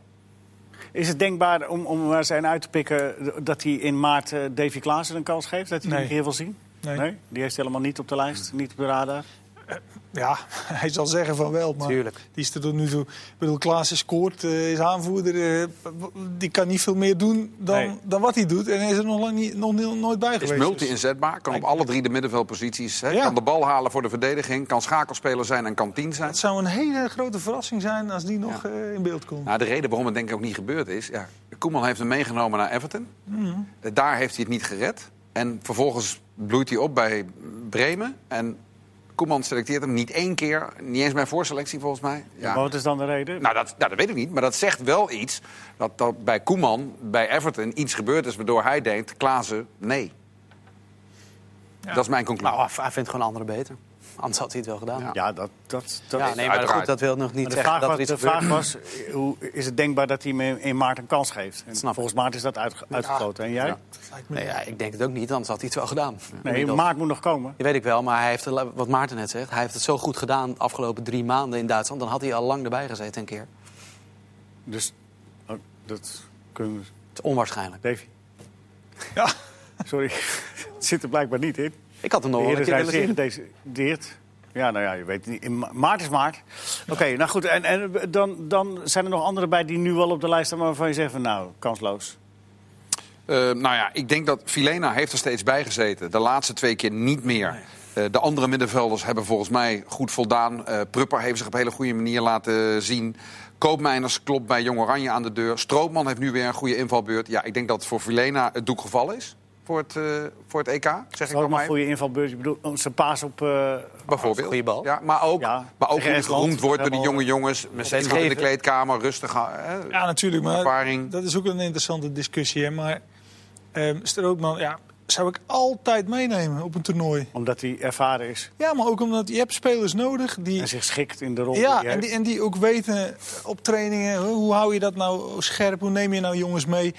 Is het denkbaar om, om er zijn uit te pikken dat hij in maart Davy Klaassen een kans geeft? Dat hij Nee. die een keer wil zien? Nee. Die heeft helemaal niet op de lijst, niet op de radar. Ja, hij zal zeggen van wel, maar Tuurlijk. die is er tot nu toe. Ik bedoel, Klaassen scoort, eh, is aanvoerder. eh, die kan niet veel meer doen dan, Nee. dan wat hij doet. En hij is er nog, lang niet, nog niet- nooit bij Is geweest. Dus- multi-inzetbaar, kan op alle drie de middenveldposities. Ja. Kan de bal halen voor de verdediging, kan schakelspeler zijn en kan tien zijn. Het zou een hele grote verrassing zijn als die nog eh, in beeld komt. Nou, de reden waarom het denk ik ook niet gebeurd is... Ja, Koeman heeft hem meegenomen naar Everton. Eh, Daar heeft hij het niet gered. En vervolgens bloeit hij op bij Bremen. En Koeman selecteert hem niet één keer. Niet eens mijn voorselectie volgens mij. Ja. Maar wat is dan de reden? Nou, dat, nou, dat weet ik niet. Maar dat zegt wel iets. Dat, dat bij Koeman, bij Everton, iets gebeurd is... waardoor hij denkt, Klaassen, nee. Dat is mijn conclusie. Nou, hij hij vindt gewoon anderen beter. Anders had hij het wel gedaan. Ja. Ja, Ja, dat, dat, dat nee, maar uiteraard. goed, dat wil nog niet zeggen vraag, dat was, er iets de gebeurt. vraag was, hoe is het denkbaar dat hij hem in, maart een kans geeft? En Snap volgens maart is dat uit, uitgesloten. En jij? Ja. Me- Nee, ja, ik denk het ook niet, anders had hij het wel gedaan. Nee, maart moet nog komen. Dat weet ik wel, maar hij heeft, wat Maarten net zegt... hij heeft het zo goed gedaan de afgelopen drie maanden in Duitsland... dan had hij al lang erbij gezeten een keer. Dus oh, dat kunnen we... Het is onwaarschijnlijk. Davy, Ja. sorry. het zit er blijkbaar niet in. Ik had hem nog wel een keer willen gedecideerd. Ja, nou ja, je weet het niet. In ma- maart is maart. Oké, nou goed. En, en dan, dan zijn er nog anderen bij die nu wel op de lijst staan... waarvan je zegt van nou, kansloos. Eh, nou ja, ik denk dat Filena heeft er steeds bij gezeten. De laatste twee keer niet meer. Eh, de andere middenvelders hebben volgens mij goed voldaan. Eh Prupper heeft zich op een hele goede manier laten zien. Koopmeiners klopt bij Jong Oranje aan de deur. Strootman heeft nu weer een goede invalbeurt. Ja, ik denk dat voor Filena het doek gevallen is. Voor het, eh, voor het EK, zeg ik Dat is nog ook maar. een goede invalbeurt. Ik bedoel, zijn paas op... eh, Bijvoorbeeld. Goeie bal. Ja, maar ook, Ja, maar ook geroemd wordt door die jonge jongens. Mercedes in de kleedkamer, rustig. Hè? Ja, natuurlijk. Maar Ervaring. dat is ook een interessante discussie. Hè. Maar ehm Strootman, ja, zou ik altijd meenemen op een toernooi. omdat hij ervaren is Ja, maar ook omdat je hebt spelers nodig die... en zich schikt in de rol Ja, die en die, en die ook weten op trainingen, hoe hoe hou je dat nou scherp? Hoe neem je nou jongens mee?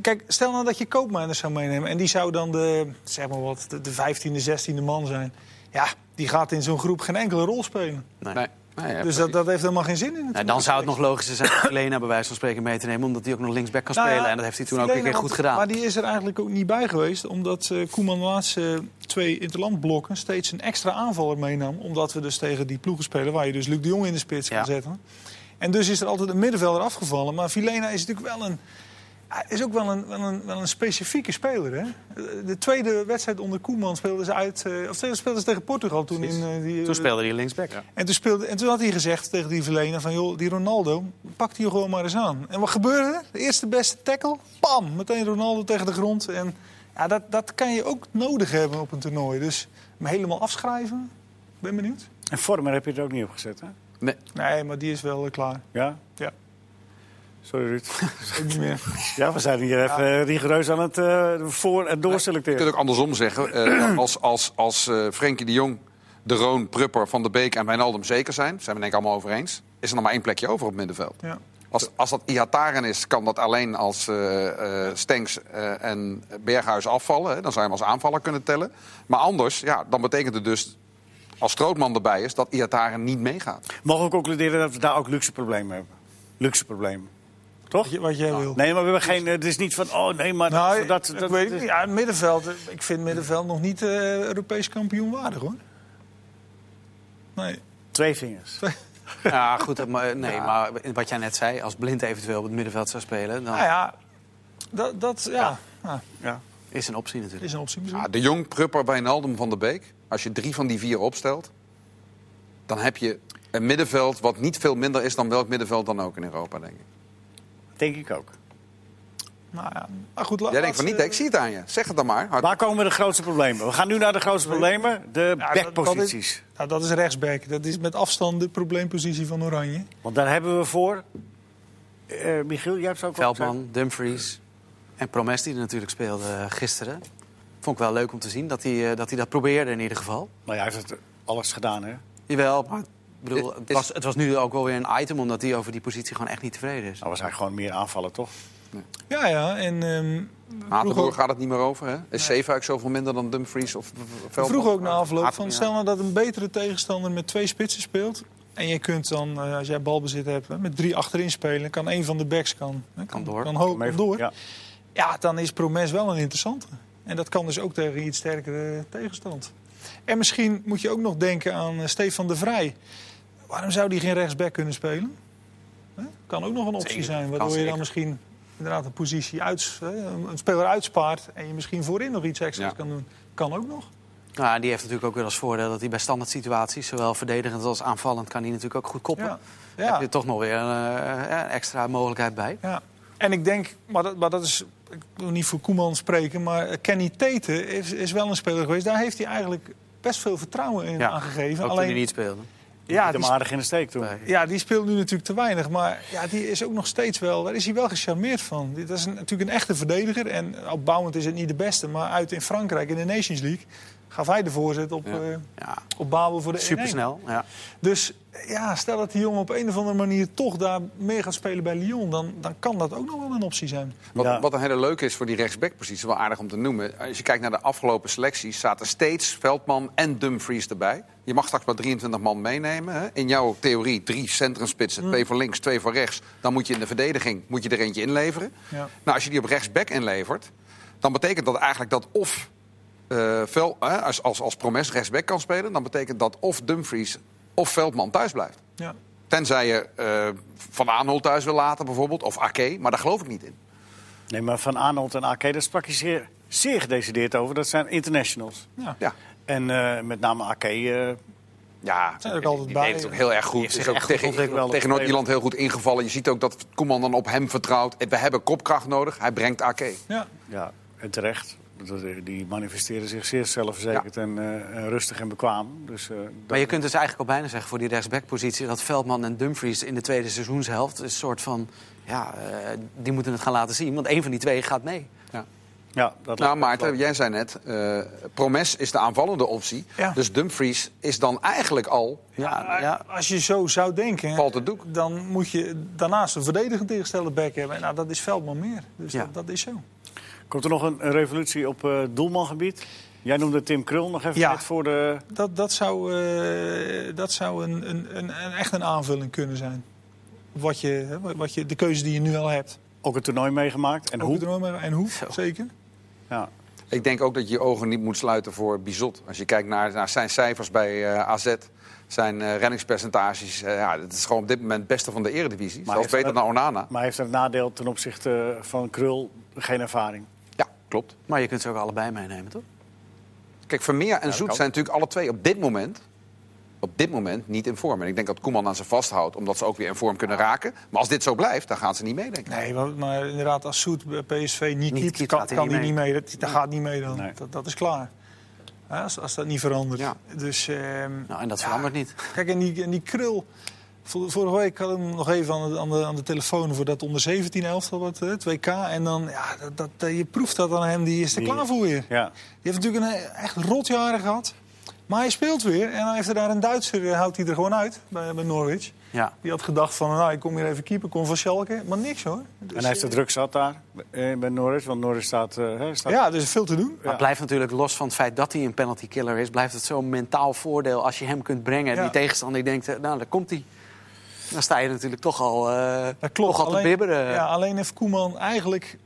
Kijk, stel nou dat je koopmijners zou meenemen. En die zou dan de, zeg maar wat, de, de 15e, 16e man zijn. Ja, die gaat in zo'n groep geen enkele rol spelen. Nee. Nee. Ja, dus dat, dat heeft helemaal geen zin in. Nee, dan zou het nog logischer zijn om Lena bij wijze van spreken mee te nemen... omdat hij ook nog linksback kan Nou ja, spelen. En dat heeft hij toen ook een keer goed gedaan. Maar die is er eigenlijk ook niet bij geweest. Omdat Koeman de laatste twee interlandblokken steeds een extra aanvaller meenam. Omdat we dus tegen die ploegen spelen waar je dus Luc de Jong in de spits Ja. kan zetten. En dus is er altijd een middenvelder afgevallen. Maar Vilena is natuurlijk wel een... hij is ook wel een, wel, een, wel een specifieke speler. Hè? De tweede wedstrijd onder Koeman speelden ze uit. eh, Of speelden ze tegen Portugal toen in eh, die. Toen speelde hij linksback. En toen, speelde, en toen had hij gezegd tegen die Verlena van... joh, die Ronaldo, pak die gewoon maar eens aan. En wat gebeurde er? De eerste beste tackle, pam, meteen Ronaldo tegen de grond. En ja, dat, dat kan je ook nodig hebben op een toernooi. Dus hem helemaal afschrijven, ben benieuwd. En Vormer heb je er ook niet op gezet, hè? Nee. Nee, maar die is wel eh, klaar. Ja? Ja, Sorry, Ruud. ook niet meer. ja, we zijn hier even eh, rigoureus aan het eh, voor- en Je kunt doorselecteren. ook andersom zeggen. eh, als als, als eh, Frenkie de Jong, De Roon, Prupper, Van der Beek en Wijnaldum zeker zijn... zijn we denk ik allemaal over eens. Is er nog maar één plekje over op het middenveld. Ja. Als, als dat Ihataren is, kan dat alleen als Stenks en Berghuis afvallen. Hè. Dan zou je hem als aanvaller kunnen tellen. Maar anders, ja, dan betekent het dus... als Strootman erbij is, dat Ihataren niet meegaat. Mogen we concluderen dat we daar ook luxe problemen hebben? Luxe problemen. Toch? Wat, je- wat jij wil. Nee, maar we hebben geen... Het is niet van, oh nee, maar Nou, dat... ik dat, weet het niet. Ja, het middenveld, ik vind middenveld nog niet eh, Europees kampioen waardig, hoor. Nee. Twee vingers. Ja, goed. Maar, nee, maar wat jij net zei, als Blind eventueel op het middenveld zou spelen... dan Nou ja, dat, dat ja. Ja, Ja. is een optie natuurlijk. is een optie. Ja, de Jong, Prupper, Wijnaldum, Van der Beek. Als je drie van die vier opstelt... dan heb je een middenveld wat niet veel minder is... dan welk middenveld dan ook in Europa, denk ik. Denk ik ook. Nou ja, maar goed, Jij denkt van niet, ik zie het aan je. Zeg het dan maar. Hard- Waar komen de grootste problemen? We gaan nu naar de grootste problemen. De Ja, backposities. Dat is, nou, dat is rechtsback. Dat is met afstand de probleempositie van Oranje. Want daar hebben we voor... eh Michiel, jij hebt ze ook al gezegd. Veldman, Dumfries en Promes die er natuurlijk speelde gisteren. Vond ik wel leuk om te zien dat hij, eh, dat hij dat probeerde in ieder geval. Nou, hij heeft het alles gedaan, hè? Jawel, maar Is- het, was, het was nu ook wel weer een item... omdat hij over die positie gewoon echt niet tevreden is. Nou, was hij gewoon meer aanvallen, toch? Ja, ja. En ehm Hatenboer vroeg, ook, gaat het niet meer over, hè? Is Zeefuik zoveel minder dan Dumfries of Veldman? vroeg ook na afloop van... ja. Stel nou dat een betere tegenstander met twee spitsen speelt... en je kunt dan, eh, als jij balbezit hebt, met drie achterin spelen... kan een van de backs kan, hè, kan, door. Kan, ho- Kom even- kan door. Ja. Ja, dan is Promes wel een interessante. En dat kan dus ook tegen iets sterkere tegenstand. En misschien moet je ook nog denken aan eh, Stefan de Vrij. Waarom zou die geen rechtsback kunnen spelen? Hè? Kan ook nog een optie Zeker, zijn. Waardoor je dan zeker. misschien inderdaad een positie uit, een speler uitspaart. En je misschien voorin nog iets extra's Ja. kan doen. Kan ook nog. Nou, die heeft natuurlijk ook weer als voordeel dat hij bij standaard situaties... zowel verdedigend als aanvallend kan hij natuurlijk ook goed koppen. Ja. Daar heb je toch nog weer een eh, een extra mogelijkheid bij. Ja. En ik denk, maar dat, maar dat is, ik wil niet voor Koeman spreken, maar Kenny Tete is, is wel een speler geweest. Daar heeft hij eigenlijk best veel vertrouwen in Ja, aangegeven. Ook toen hij niet speelde. Ja, hem aardig in de steek toen. Ja, die speelt nu natuurlijk te weinig. Maar ja, die is ook nog steeds wel. Daar is hij wel gecharmeerd van. Dit is een- natuurlijk een echte verdediger. En opbouwend is het niet de beste. Maar uit in Frankrijk in de Nations League gaf hij de voorzet op, Ja. eh, Ja, op Babel voor de 1-1. supersnel. Ja. Dus ja, stel dat die jongen op een of andere manier toch daar meer gaat spelen bij Lyon... dan, dan kan dat ook nog wel een optie zijn. Wat, Ja. wat een hele leuke is voor die rechtsbackpositie, wel aardig om te noemen. Als je kijkt naar de afgelopen selecties, zaten steeds Veldman en Dumfries erbij. Je mag straks maar 23 man meenemen. Hè? In jouw theorie drie centrumspitsen, twee van links, twee van rechts. Dan moet je in de verdediging moet je er eentje inleveren. Ja. Nou, als je die op rechtsback inlevert, dan betekent dat eigenlijk dat of eh, Vel, hè, als, als, als Promes rechtsback kan spelen, dan betekent dat of Dumfries of Veldman thuis blijft. Ja. Tenzij je eh, Van Aanholt thuis wil laten bijvoorbeeld, of Ake, maar daar geloof ik niet in. Nee, maar Van Arnold en AK, daar sprak je zeer, zeer gedecideerd over. Dat zijn internationals. Ja. Ja. En eh, met name AK, eh, Ja, Zijn er ook altijd die bij. deed het ook heel erg goed. heeft zich Is ook goed tegen tegen Noord-Ierland heel goed ingevallen. Je ziet ook dat Koeman dan op hem vertrouwt. We hebben kopkracht nodig. Hij brengt AK. Ja. ja, en terecht. Die manifesteren zich zeer zelfverzekerd en eh, en rustig en bekwaam. Dus, eh, dat- Maar je kunt dus eigenlijk al bijna zeggen voor die rechtsbackpositie... dat Veldman en Dumfries in de tweede seizoenshelft... een soort van, ja, eh, die moeten het gaan laten zien. Want een van die twee gaat mee. Ja. ja, dat Nou, Maarten, jij zei net, eh, Promes is de aanvallende optie. Ja. Dus Dumfries is dan eigenlijk al... Ja, ja. Als je zo zou denken, Valt het doek. dan moet je daarnaast een verdedigend tegenstelde back hebben. Nou, dat is Veldman meer. Dus Ja. dat, dat is zo. Komt er nog een, een revolutie op eh, doelmangebied? Jij noemde Tim Krul nog even Ja. net voor de... Dat, dat zou, eh, dat zou een, een, een, een- echt een aanvulling kunnen zijn. Wat je, hè, wat je, de keuze die je nu al hebt. Ook een toernooi meegemaakt. En Ook hoe? het enorme- En hoe, Zo. zeker. Ja. Ik denk ook dat je je ogen niet moet sluiten voor Bizot. Als je kijkt naar, naar zijn cijfers bij eh, AZ, zijn eh, renningspercentages. eh, ja, dat is gewoon op dit moment het beste van de eredivisie. Maar Zelfs heeft beter dat- dan Onana. Maar hij heeft een nadeel ten opzichte van Krul geen ervaring. Ja, klopt. Maar je kunt ze ook allebei meenemen, toch? Kijk, Vermeer en dat Zoet kan. zijn natuurlijk alle twee op dit moment... op dit moment niet in vorm. En ik denk dat Koeman aan ze vasthoudt, omdat ze ook weer in vorm kunnen raken. Maar als dit zo blijft, dan gaan ze niet mee, denk ik. Nee, maar, maar inderdaad, als Soet bij PSV niet, Niet keept, kan, kan niet hij niet mee. Dat, dat gaat niet mee dan. Nee. Dat, dat is klaar. Ja, als, als dat niet verandert. Ja. Dus, ehm, Nou, en dat ja, verandert niet. Kijk, en die, en die krul. Vor- Vorige week hadden we hem nog even aan de, aan de, aan de telefoon voor dat onder 17 elftal, wat, het WK. En dan, ja, dat, dat, je proeft dat aan hem, die is er Die- klaar voor weer. Ja. Die heeft natuurlijk een eh, echt rotjaren gehad. Maar hij speelt weer en dan heeft er daar een Duitser, eh, houdt hij er gewoon uit bij, bij Norwich. Ja. Die had gedacht van, nou, ik kom hier even keeper, kom van Schalke. Maar niks hoor. Dus, En hij heeft de eh, druk zat daar eh, bij Norris. Want Norris staat... eh, hè, staat Ja, er is veel te doen. Maar het blijft natuurlijk, los van het feit dat hij een penalty killer is... blijft het zo'n mentaal voordeel als je hem kunt brengen. Ja. Die tegenstander die denkt, nou, daar komt hij. Dan sta je natuurlijk toch al, eh Dat klopt. toch al te bibberen. ja, alleen heeft Koeman eigenlijk...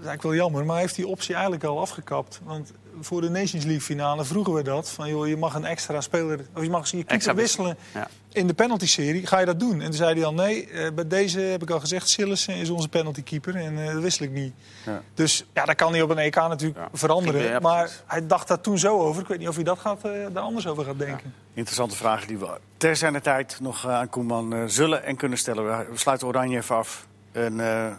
Dat is eigenlijk wel jammer, maar hij heeft die optie eigenlijk al afgekapt. Want voor de Nations League finale vroegen we dat. Van, joh, je mag een extra speler... Of je mag je keeper wisselen Ja. in de penalty-serie. Ga je dat doen? En toen zei hij al, nee, eh, bij deze heb ik al gezegd... Sillissen is onze penalty-keeper en eh, dat wissel ik niet. Ja. Dus ja, dat kan hij op een EK natuurlijk Ja. veranderen. Ja, maar hij dacht daar toen zo over. Ik weet niet of hij dat gaat, eh, daar anders over gaat denken. Interessante vragen die we ter zijn tijd nog aan Koeman zullen en kunnen stellen. We sluiten Oranje even af. En, eh, eh,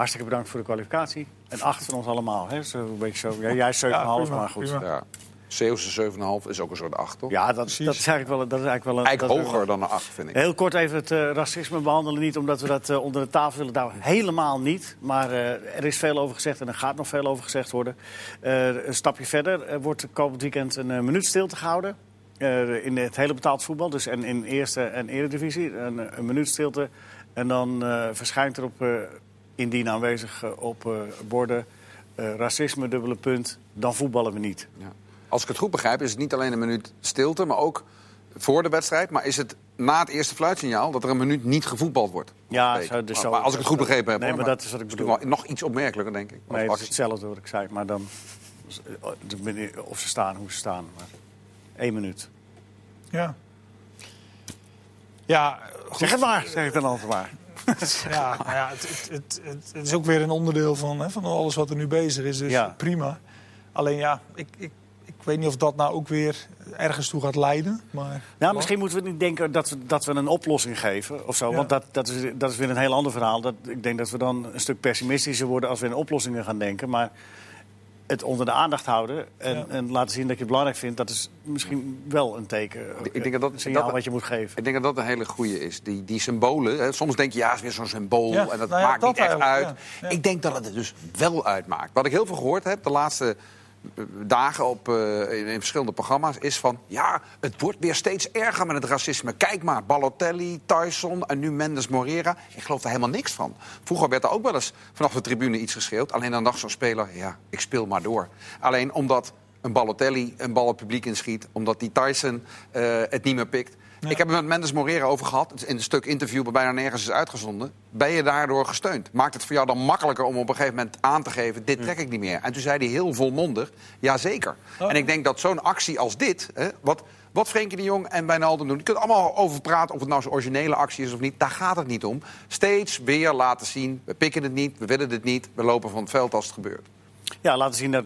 hartstikke bedankt voor de kwalificatie. En acht van ons allemaal. Hè? Zo, een beetje zo. Ja, jij 7,5, Ja, maar goed. Ja. Zeeuwse 7,5 is ook een soort 8, toch? Ja, dat, dat is eigenlijk wel, dat is eigenlijk wel een... Eigenlijk dat hoger dan een 8, vind ik. Heel kort even het eh, racisme behandelen. Niet omdat we dat eh, onder de tafel willen douwen. Helemaal niet. Maar eh, er is veel over gezegd en er gaat nog veel over gezegd worden. Eh, een stapje verder er wordt komend weekend een minuut stilte gehouden. Eh, in het hele betaald voetbal. Dus en in eerste en eredivisie. Een, een minuut stilte. En dan eh, verschijnt er op, eh, indien aanwezig eh, op eh, borden... eh, racisme, dubbele punt, dan voetballen we niet. Ja. Als ik het goed begrijp, is het niet alleen een minuut stilte, maar ook voor de wedstrijd. Maar is het na het eerste fluitsignaal dat er een minuut niet gevoetbald wordt? Ja, zo- dus Maar- zo- maar als ik het goed begrepen heb. Nee, hoor, maar dat is wat ik bedoel. nog iets opmerkelijker, denk ik. Nee, het is hetzelfde wat ik zei. Maar dan... Of ze staan, hoe ze staan. Maar één minuut. Ja. Ja, goed. Zeg het maar, zeg ik dan altijd maar. Ja, nou ja het, het, het, is ook weer een onderdeel van, hè, van alles wat er nu bezig is. Dus Ja. prima. Alleen ja, ik, ik, ik weet niet of dat nou ook weer ergens toe gaat leiden. Maar Nou, misschien moeten we niet denken dat we, dat we een oplossing geven of zo. Ja. Want dat, dat, is, dat is weer een heel ander verhaal. Dat, ik denk dat we dan een stuk pessimistischer worden als we in oplossingen gaan denken. Maar het onder de aandacht houden en, Ja. en laten zien dat je het belangrijk vindt... dat is misschien wel een teken, Ik denk dat dat- een signaal dat- wat je moet geven. Ik denk dat dat een hele goede is. Die, die symbolen. Hè, soms denk je, ja, het is weer zo'n symbool Ja, en dat nou ja, maakt dat niet echt uit. eigenlijk, ja. Ja. Ik denk dat het er dus wel uitmaakt. Wat ik heel veel gehoord heb de laatste dagen op, eh, in, verschillende programma's is van... ja, het wordt weer steeds erger met het racisme. Kijk maar, Balotelli, Tyson en nu Mendes Morera. Ik geloof daar helemaal niks van. Vroeger werd er ook wel eens vanaf de tribune iets geschreeuwd. Alleen dan dacht zo'n speler, ja, ik speel maar door. Alleen omdat een Balotelli een bal het publiek inschiet... omdat die Tyson eh, het niet meer pikt... Ik heb het met Mendes Morera over gehad. In een stuk interview dat bijna nergens is uitgezonden. Ben je daardoor gesteund? Maakt het voor jou dan makkelijker om op een gegeven moment aan te geven... dit trek ik niet meer? En toen zei hij heel volmondig, jazeker. En ik denk dat zo'n actie als dit... Hè, wat, wat Frenkie de Jong en Wijnaldum doen... je kunt allemaal over praten of het nou zo'n originele actie is of niet. Daar gaat het niet om. Steeds weer laten zien, we pikken het niet, we willen het niet... we lopen van het veld als het gebeurt. Ja, laten zien dat,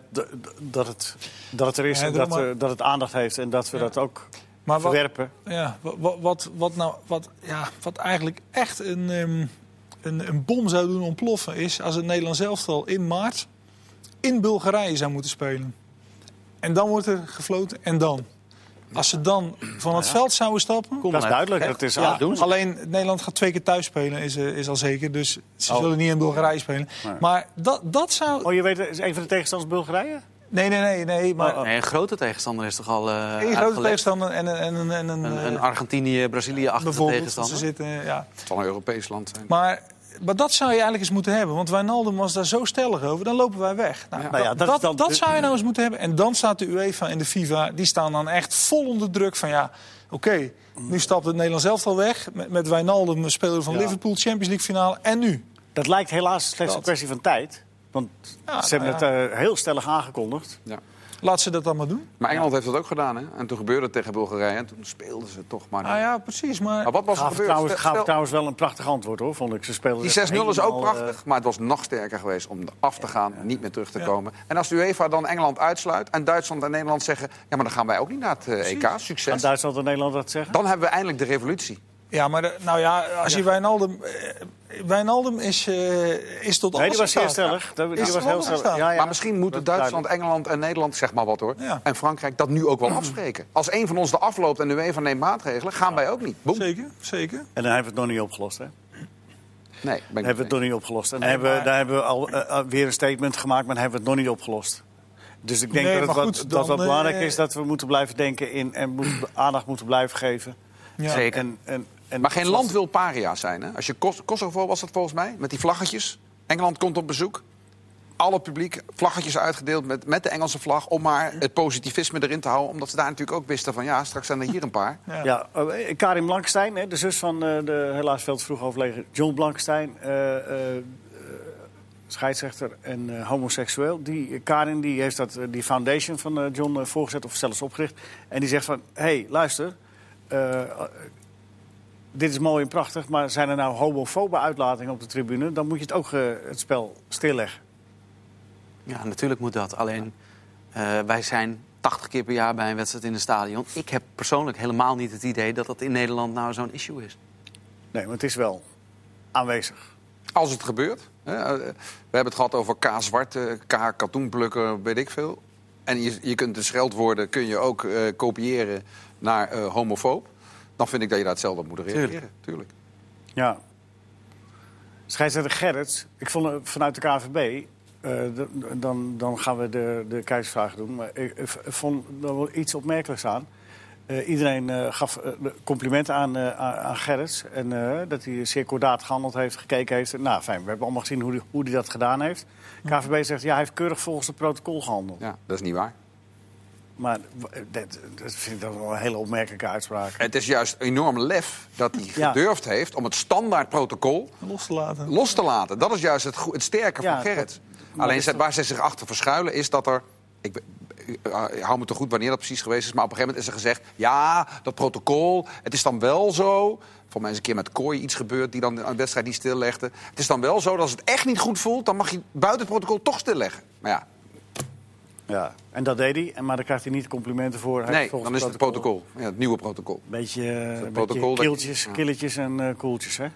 dat, het, dat het er is Ja, en dat, maar. eh, dat het aandacht heeft en dat we dat ook Maar wat, verwerpen. ja, wat, wat, wat, nou, wat, ja, wat eigenlijk echt een, ehm, een, een bom zou doen ontploffen... is als het Nederlands elftal in maart in Bulgarije zou moeten spelen. En dan wordt er gefloten en dan. Als ze dan van het veld zouden stappen... Dat is duidelijk. Dat is Ja, doen. alleen Nederland gaat twee keer thuis spelen, is, eh, is al zeker. Dus ze Oh. zullen niet in Bulgarije spelen. Nee. Maar dat, dat zou... Oh, je weet, is een van de tegenstanders Bulgarije? Nee, nee, nee. nee maar Oh. Nee, een grote tegenstander is toch al eh één grote tegenstander en, een- en, een- en een... Een, een eh, Argentinië, Brazilië-achtige tegenstander. Ze zitten, ja. Het zal een Europees land zijn. Maar, maar dat zou je eigenlijk eens moeten hebben. Want Wijnaldum was daar zo stellig over. Dan lopen wij weg. Nou, Ja. Nou ja, dat, dat dan zou je nou eens moeten hebben. En dan staat de UEFA en de FIFA... die staan dan echt vol onder druk van... ja, oké, nu stapt het Nederlands elftal weg. Met, met Wijnaldum, speler van Ja. Liverpool, Champions League finale. En nu? Dat lijkt helaas slechts een kwestie van tijd. Want Ja, ze hebben nou het eh, heel stellig aangekondigd. Ja. Laat ze dat dan maar doen. Maar Engeland heeft dat ook gedaan, hè? En toen gebeurde het tegen Bulgarije en toen speelden ze toch maar. Nou ja, precies. Maar Maar wat was er gebeurd? trouwens, Stel- gaaf stel- trouwens wel een prachtig antwoord hoor, vond ik. Ze speelden Die 6-0 echt is ook helemaal, prachtig, eh, maar het was nog sterker geweest om af te gaan, niet meer terug te Ja. komen. En als de UEFA dan Engeland uitsluit en Duitsland en Nederland zeggen... ja, maar dan gaan wij ook niet naar het eh, EK, Gaan succes. Duitsland en Nederland dat zeggen? Dan hebben we eindelijk de revolutie. Ja, maar de- nou ja, als je Wijnaldum... eh, Wijnaldum is, eh, is tot Nee, alles die was staat. stellig. Dat- Die Is was heel stellig. aan Ja, ja. Maar misschien moeten Dat Duitsland, Engeland en Nederland, zeg maar wat hoor... Ja. en Frankrijk dat nu ook wel afspreken. Als een van ons de afloopt en de UEFA neemt maatregelen, gaan wij ook niet. Boem. Zeker, zeker. En dan hebben we het nog niet opgelost, hè? Nee, ben ik Dan hebben we het nog niet opgelost. En dan Nee, hebben, we- maar- daar hebben we al eh, eh, weer een statement gemaakt, maar dan hebben we het nog niet opgelost. Dus ik denk Nee, dat het wat, dat wat belangrijk is dat we moeten blijven denken in en moeten, aandacht moeten blijven geven. Ja. Zeker. En, en, en Maar geen land wil paria zijn. Hè? Als je Kos- Kosovo was dat volgens mij, met die vlaggetjes. Engeland komt op bezoek. Alle publiek vlaggetjes uitgedeeld met, met de Engelse vlag... om maar het positivisme erin te houden. Omdat ze daar natuurlijk ook wisten van... ja, straks zijn er hier een paar. Ja. Ja, eh, Karin Blankenstein, hè, de zus van eh, de helaas veel te vroeg overleden John Blankenstein, eh, scheidsrechter en eh, homoseksueel. Die, Karin die heeft dat, die foundation van John voorgezet of zelfs opgericht. En die zegt van, hé, hey, luister, dit is mooi en prachtig, maar zijn er nou homofobe uitlatingen op de tribune, dan moet je het ook eh, het spel stilleggen. Ja, natuurlijk moet dat. Alleen, eh, wij zijn 80 keer per jaar bij een wedstrijd in een stadion. Ik heb persoonlijk helemaal niet het idee dat dat in Nederland nou zo'n issue is. Nee, maar het is wel aanwezig. Als het gebeurt. Hè, eh, we hebben het gehad over K zwart, eh, K katoenplukken, weet ik veel. En je, je kunt de scheldwoorden kun je ook eh, kopiëren naar eh, homofoob. Dan vind ik dat je daar hetzelfde op moet reageren. Tuurlijk. Tuurlijk. Ja. Scheidsrechter Gerrits, ik vond eh, vanuit de KVB, eh, dan, dan gaan we de, de doen. Maar ik, ik vond er wel iets opmerkelijks aan. Eh, iedereen gaf complimenten aan, aan, Gerrits. En dat hij zeer kordaat gehandeld heeft, gekeken heeft. Nou, fijn, we hebben allemaal gezien hoe hij dat gedaan heeft. KVB zegt, ja, hij heeft keurig volgens het protocol gehandeld. Ja, dat is niet waar. Maar w- dat, dat vind ik dan wel een hele opmerkelijke uitspraak. Het is juist enorm lef dat hij Ja. gedurfd heeft om het standaard protocol Los te laten. los te laten. Dat is juist het, het sterke Ja, van Gerrit. dat- Alleen waar ze zich achter verschuilen is dat er... Ik, eh, ik hou me te goed wanneer dat precies geweest is. Maar op een gegeven moment is er gezegd... ja, dat protocol, het is dan wel zo... Voor mij is een keer met Kooi iets gebeurd... die dan een wedstrijd niet stillegde. Het is dan wel zo dat als het echt niet goed voelt... dan mag je buiten het protocol toch stilleggen. Maar ja, Ja, en dat deed hij. En, maar daar krijgt hij niet complimenten voor. Hij nee, dan is het protocol. Ja, het nieuwe protocol. Een beetje, een protocol beetje kiltjes, killetjes en eh koeltjes, hè?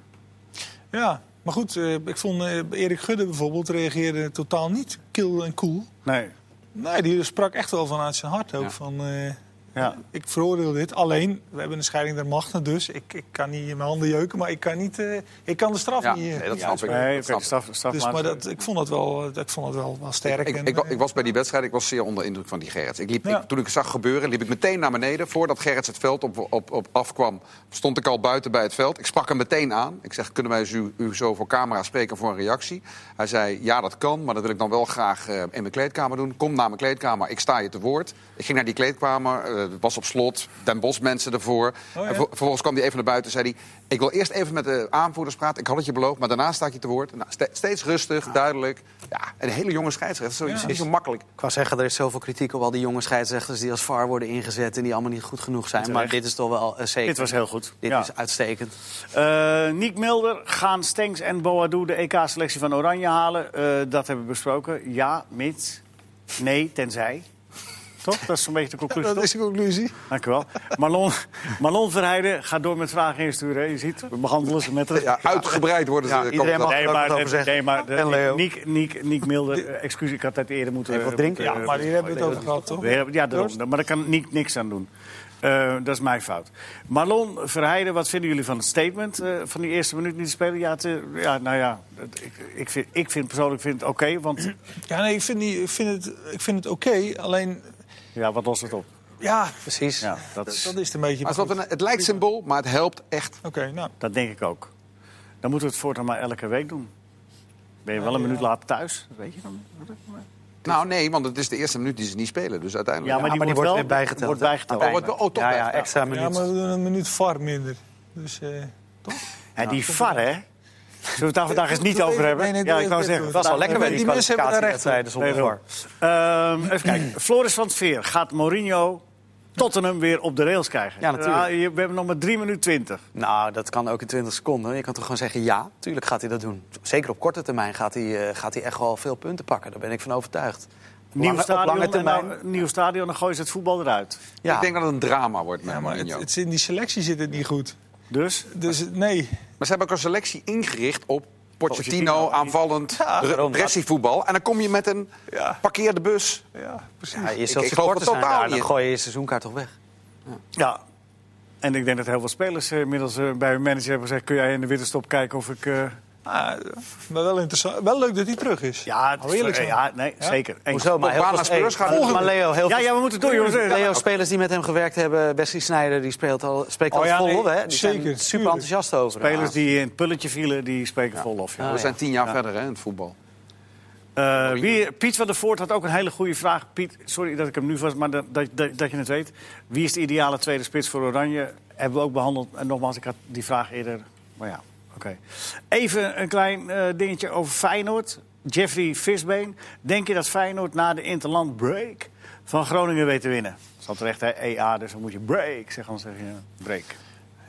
Ja, maar goed, eh, ik vond eh, Erik Gudde bijvoorbeeld reageerde totaal niet kil en cool. Nee. Nee, die sprak echt wel vanuit zijn hart ook. Ja. Van, eh, Ja. Ik veroordeel dit. Alleen, we hebben een scheiding der machten, dus ik, ik kan niet in mijn handen jeuken, maar ik kan, niet, eh, ik kan de straf Ja, niet. eh, nee, dat niet snap ik. Nee, dat snap straf, straf Dus, maar dat, ik vond het wel, eh, ik vond het wel, wel sterk. Ik, en, ik, ik was bij die wedstrijd, ik was zeer onder indruk van die Gerrits. Ik liep, Ja. ik- toen ik het zag gebeuren, liep ik meteen naar beneden. Voordat Gerrits het veld op, op, op afkwam, stond ik al buiten bij het veld. Ik sprak hem meteen aan. Ik zeg, kunnen wij u, u zo voor camera spreken voor een reactie? Hij zei, ja, dat kan, maar dat wil ik dan wel graag eh, in mijn kleedkamer doen. Kom naar mijn kleedkamer, ik sta je te woord. Ik ging naar die kleedkamer, eh, was op slot, Den Bos mensen ervoor. ja. En ver- vervolgens kwam hij even naar buiten en zei hij... ik wil eerst even met de aanvoerders praten, ik had het je beloofd... maar daarna sta ik je te woord. Nou, ste- steeds rustig, duidelijk. Ja, een hele jonge scheidsrechter, Ja. niet zo makkelijk. Ik wou zeggen, er is zoveel kritiek op al die jonge scheidsrechters die als VAR worden ingezet en die allemaal niet goed genoeg zijn. Maar dit is toch wel eh, zeker. Dit was heel goed. Dit Ja. is uitstekend. Eh, Niek Mulder, gaan Stenks en Boadu de EK-selectie van Oranje halen? Eh, dat hebben we besproken. Ja, mits. Nee, tenzij. Toch? Dat is zo'n beetje de conclusie. dat toch? is de conclusie. Dank u wel. Marlon, Marlon Verheijden gaat door met vragen insturen. Je ziet, we behandelen ze met... Ja, uitgebreid worden ze. Ja, iedereen dat- mag- Nee, maar, over zeggen. nee, maar de- En Leo. Niek, Niek, Niek Mulder, eh, excuus, ik had het eerder moeten... Even wat drinken? moeten, Ja, eh, maar hier hebben we het over gehad, toch? we hebben- Ja, daarom. Maar daar kan Niek niks aan doen. Eh, dat is mijn fout. Marlon Verheijden, wat vinden jullie van het statement eh, van die eerste minuut niet te spelen? Ja, eh, ja nou ja, het- ik, ik, vind, ik vind persoonlijk vind het oké, want Ja, nee, ik vind, niet, ik vind het, ik vind het oké. alleen, ja, wat lost het op? ja, Precies. Ja, dat, dat is, is het een beetje. Maar het, is het lijkt symbool, maar het helpt echt. Oké, nou. dat denk ik ook. Dan moeten we het voortaan maar elke week doen. Ben je wel een Ja, minuut ja. later thuis? Dat weet je dan. Nou nee, want het is de eerste minuut die ze niet spelen. Dus uiteindelijk... Ja, maar die, maar die wordt, wordt wel weer bijgeteld, Wordt bijgeteld. Oh, wordt- oh, toch ja, ja, ja. extra Ja, minuut. maar we doen een minuut VAR minder. Dus, eh, Ja, die VAR, hè? Zullen we het daar vandaag eens niet over hebben? nee, nee, ja, ik wou zeggen. het was wel lekker bij die die mensen hebben daar recht kwalificatiewedstrijden zonder Nee, VAR. Ehm, even kijken. Floris van Sfeer gaat Mourinho Tottenham weer op de rails krijgen. Ja, natuurlijk. je- we hebben nog maar 3 minuten 20. Nou, dat kan ook in 20 seconden. Je kan toch gewoon zeggen ja, tuurlijk gaat hij dat doen. Zeker op korte termijn gaat hij, eh, gaat hij echt wel veel punten pakken. Daar ben ik van overtuigd. Nieuw Lange- stadion, termijn. nou, nieuw stadion, dan gooien ze het voetbal eruit. Ja. Ik denk dat het een drama wordt met Ja, maar het, Mourinho. het, is in die selectie zit het niet goed. Dus, Dus nee. Maar ze hebben ook een selectie ingericht op Pochettino, Pochettino. aanvallend, Ja, pressievoetbal. En dan kom je met een Ja. parkeerde bus. Ja, precies. Ja, je ik zult geloof het zijn totaal daar, dan niet. gooi je je seizoenkaart toch weg. ja. En ik denk dat heel veel spelers eh, inmiddels eh, bij hun manager hebben gezegd... kun jij in de winterstop kijken of ik... eh, Ah, maar wel interessant. Wel leuk dat hij terug is. Ja, het is- eerlijk ja nee, zeker. Hoezo? Maar heel veel hey, gaat. Maar Leo, heel Ja, veel ja, we moeten door, jongens. Leo, spelers die met hem gewerkt hebben, Wesley Sneijder, die speelt al, spreekt al Oh ja, vol nee, op. Hè? Die zeker, zijn super enthousiast over. Spelers die in het pulletje vielen, die spreken vol of. Ja. Ah, We ja. zijn tien jaar verder hè, in het voetbal. Eh, wie, Piet van der Voort had ook een hele goede vraag. Piet, sorry dat ik hem nu vast, maar dat, dat, dat, dat je het weet. Wie is de ideale tweede spits voor Oranje? Hebben we ook behandeld. En nogmaals, ik had die vraag eerder. Maar ja, oké. Even een klein eh, dingetje over Feyenoord. Jeffrey Visbeen. Denk je dat Feyenoord na de interland break van Groningen weet te winnen? Dat is terecht, hè? EA, dus dan moet je break zeggen, anders zeg je break.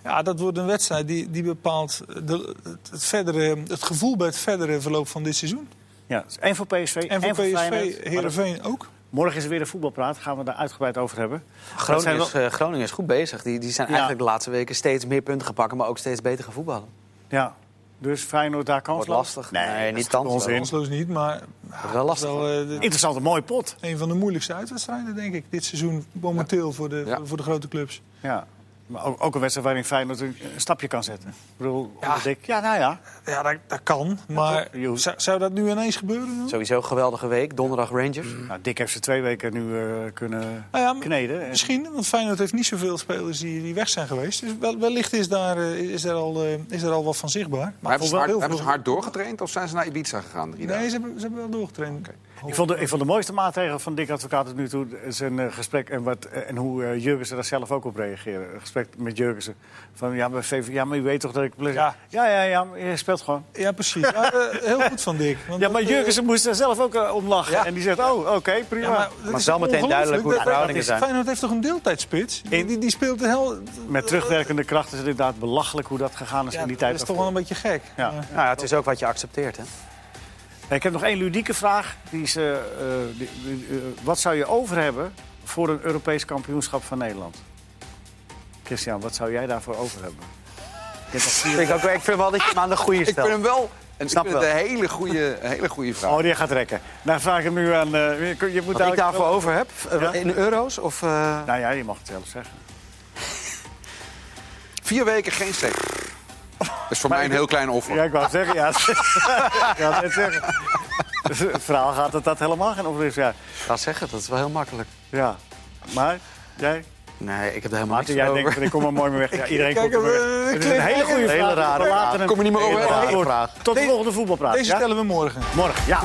Ja, dat wordt een wedstrijd die, die bepaalt de, het, het verdere, het gevoel bij het verdere verloop van dit seizoen. Ja, dus één voor PSV, En voor Feyenoord. PSV, Maar Heerenveen ook. Morgen is er weer een voetbalpraat. Gaan we daar uitgebreid over hebben. Groningen is, wel- eh, Groningen is goed bezig. Die, die zijn Ja. eigenlijk de laatste weken steeds meer punten gepakt, maar ook steeds beter gaan voetballen. Ja, dus Feyenoord daar kans Wordt lastig. Nee, Nee, niet kansloos. Kansloos niet, maar wel lastig. wel eh, de- Interessante, mooie pot. een van de moeilijkste uitwedstrijden, denk ik, dit seizoen momenteel voor, de, Ja. voor de grote clubs. Ja. Maar ook, ook een wedstrijd waarin Feyenoord een, een stapje kan zetten. Ik bedoel, Ja. ja. Dik. ja, nou ja. Ja, dat, dat kan, maar toch? Zou, zou dat nu ineens gebeuren? dan? Sowieso een geweldige week. Donderdag Rangers. Nou, Dick heeft ze twee weken nu eh, kunnen Nou ja, kneden. En- Misschien, want Feyenoord heeft niet zoveel spelers die, die weg zijn geweest. Dus wel, wellicht is daar, eh, is, er al, eh, is er al wat van zichtbaar. Maar hebben, ze hard, heel hebben ze veel- hard doorgetraind of zijn ze naar Ibiza gegaan? Drie Nee, dagen? ze hebben, ze hebben wel doorgetraind. Ik vond, de, ik vond de mooiste maatregel van Dick Advocaat tot nu toe zijn eh, gesprek en, wat, en hoe eh, Jurgensen daar zelf ook op reageerde. Een gesprek met Jurgensen. Van ja, maar, VV, ja, maar u weet toch dat ik. Ja. Ja, ja, ja, je speelt gewoon. Ja, precies. Ja, eh, heel goed van Dick. Want Ja, maar dat, eh, Jurgensen moest er zelf ook eh, om lachen. Ja. En die zegt: Oh, oké, prima. Ja, maar, dat is wel meteen duidelijk hoe de Dat- verhoudingen dat is- zijn. Feyenoord heeft toch een deeltijdspits? Die, In- die, die speelt heel... Met terugwerkende kracht is het inderdaad belachelijk hoe dat gegaan is Ja, in die dat tijd. is toch wel een beetje gek. Ja. Eh, Nou ja, het is ook wat je accepteert. Hè? Ik heb nog één ludieke vraag. Die is, eh, eh, die- eh, wat zou je over hebben voor een Europees kampioenschap van Nederland? Christian, wat zou jij daarvoor over hebben? Nog vier- Ik, ook, ik vind wel dat je hem aan de goede Ik vind stelt. hem wel En Snap ik vind het wel. een hele goede, een hele goede vraag. Oh, die gaat trekken. Nou, vraag ik hem nu aan... eh, je, moet Wat ik daarvoor over heb, Ja? in euro's of... eh, Nou ja, je mag het zelf zeggen. Vier weken geen seks. Dat is voor mij een heel klein offer. Ja, ik wou zeggen, ja. ik wou het net zeggen. Dus het verhaal gaat dat dat helemaal geen offer is. Ja. Ik ga zeggen, dat is wel heel makkelijk. ja. Maar, jij? Nee, ik heb er helemaal Maarten, niks jij over. denkt, van, ik kom er mooi mee weg. Ja, iedereen Kijk, komt er mee weg. Het is een hele goede hele vraag. rare We vraag. Kom je niet meer over Hele rare. Tot de volgende voetbalpraat. Deze ja? stellen we morgen. Morgen, ja.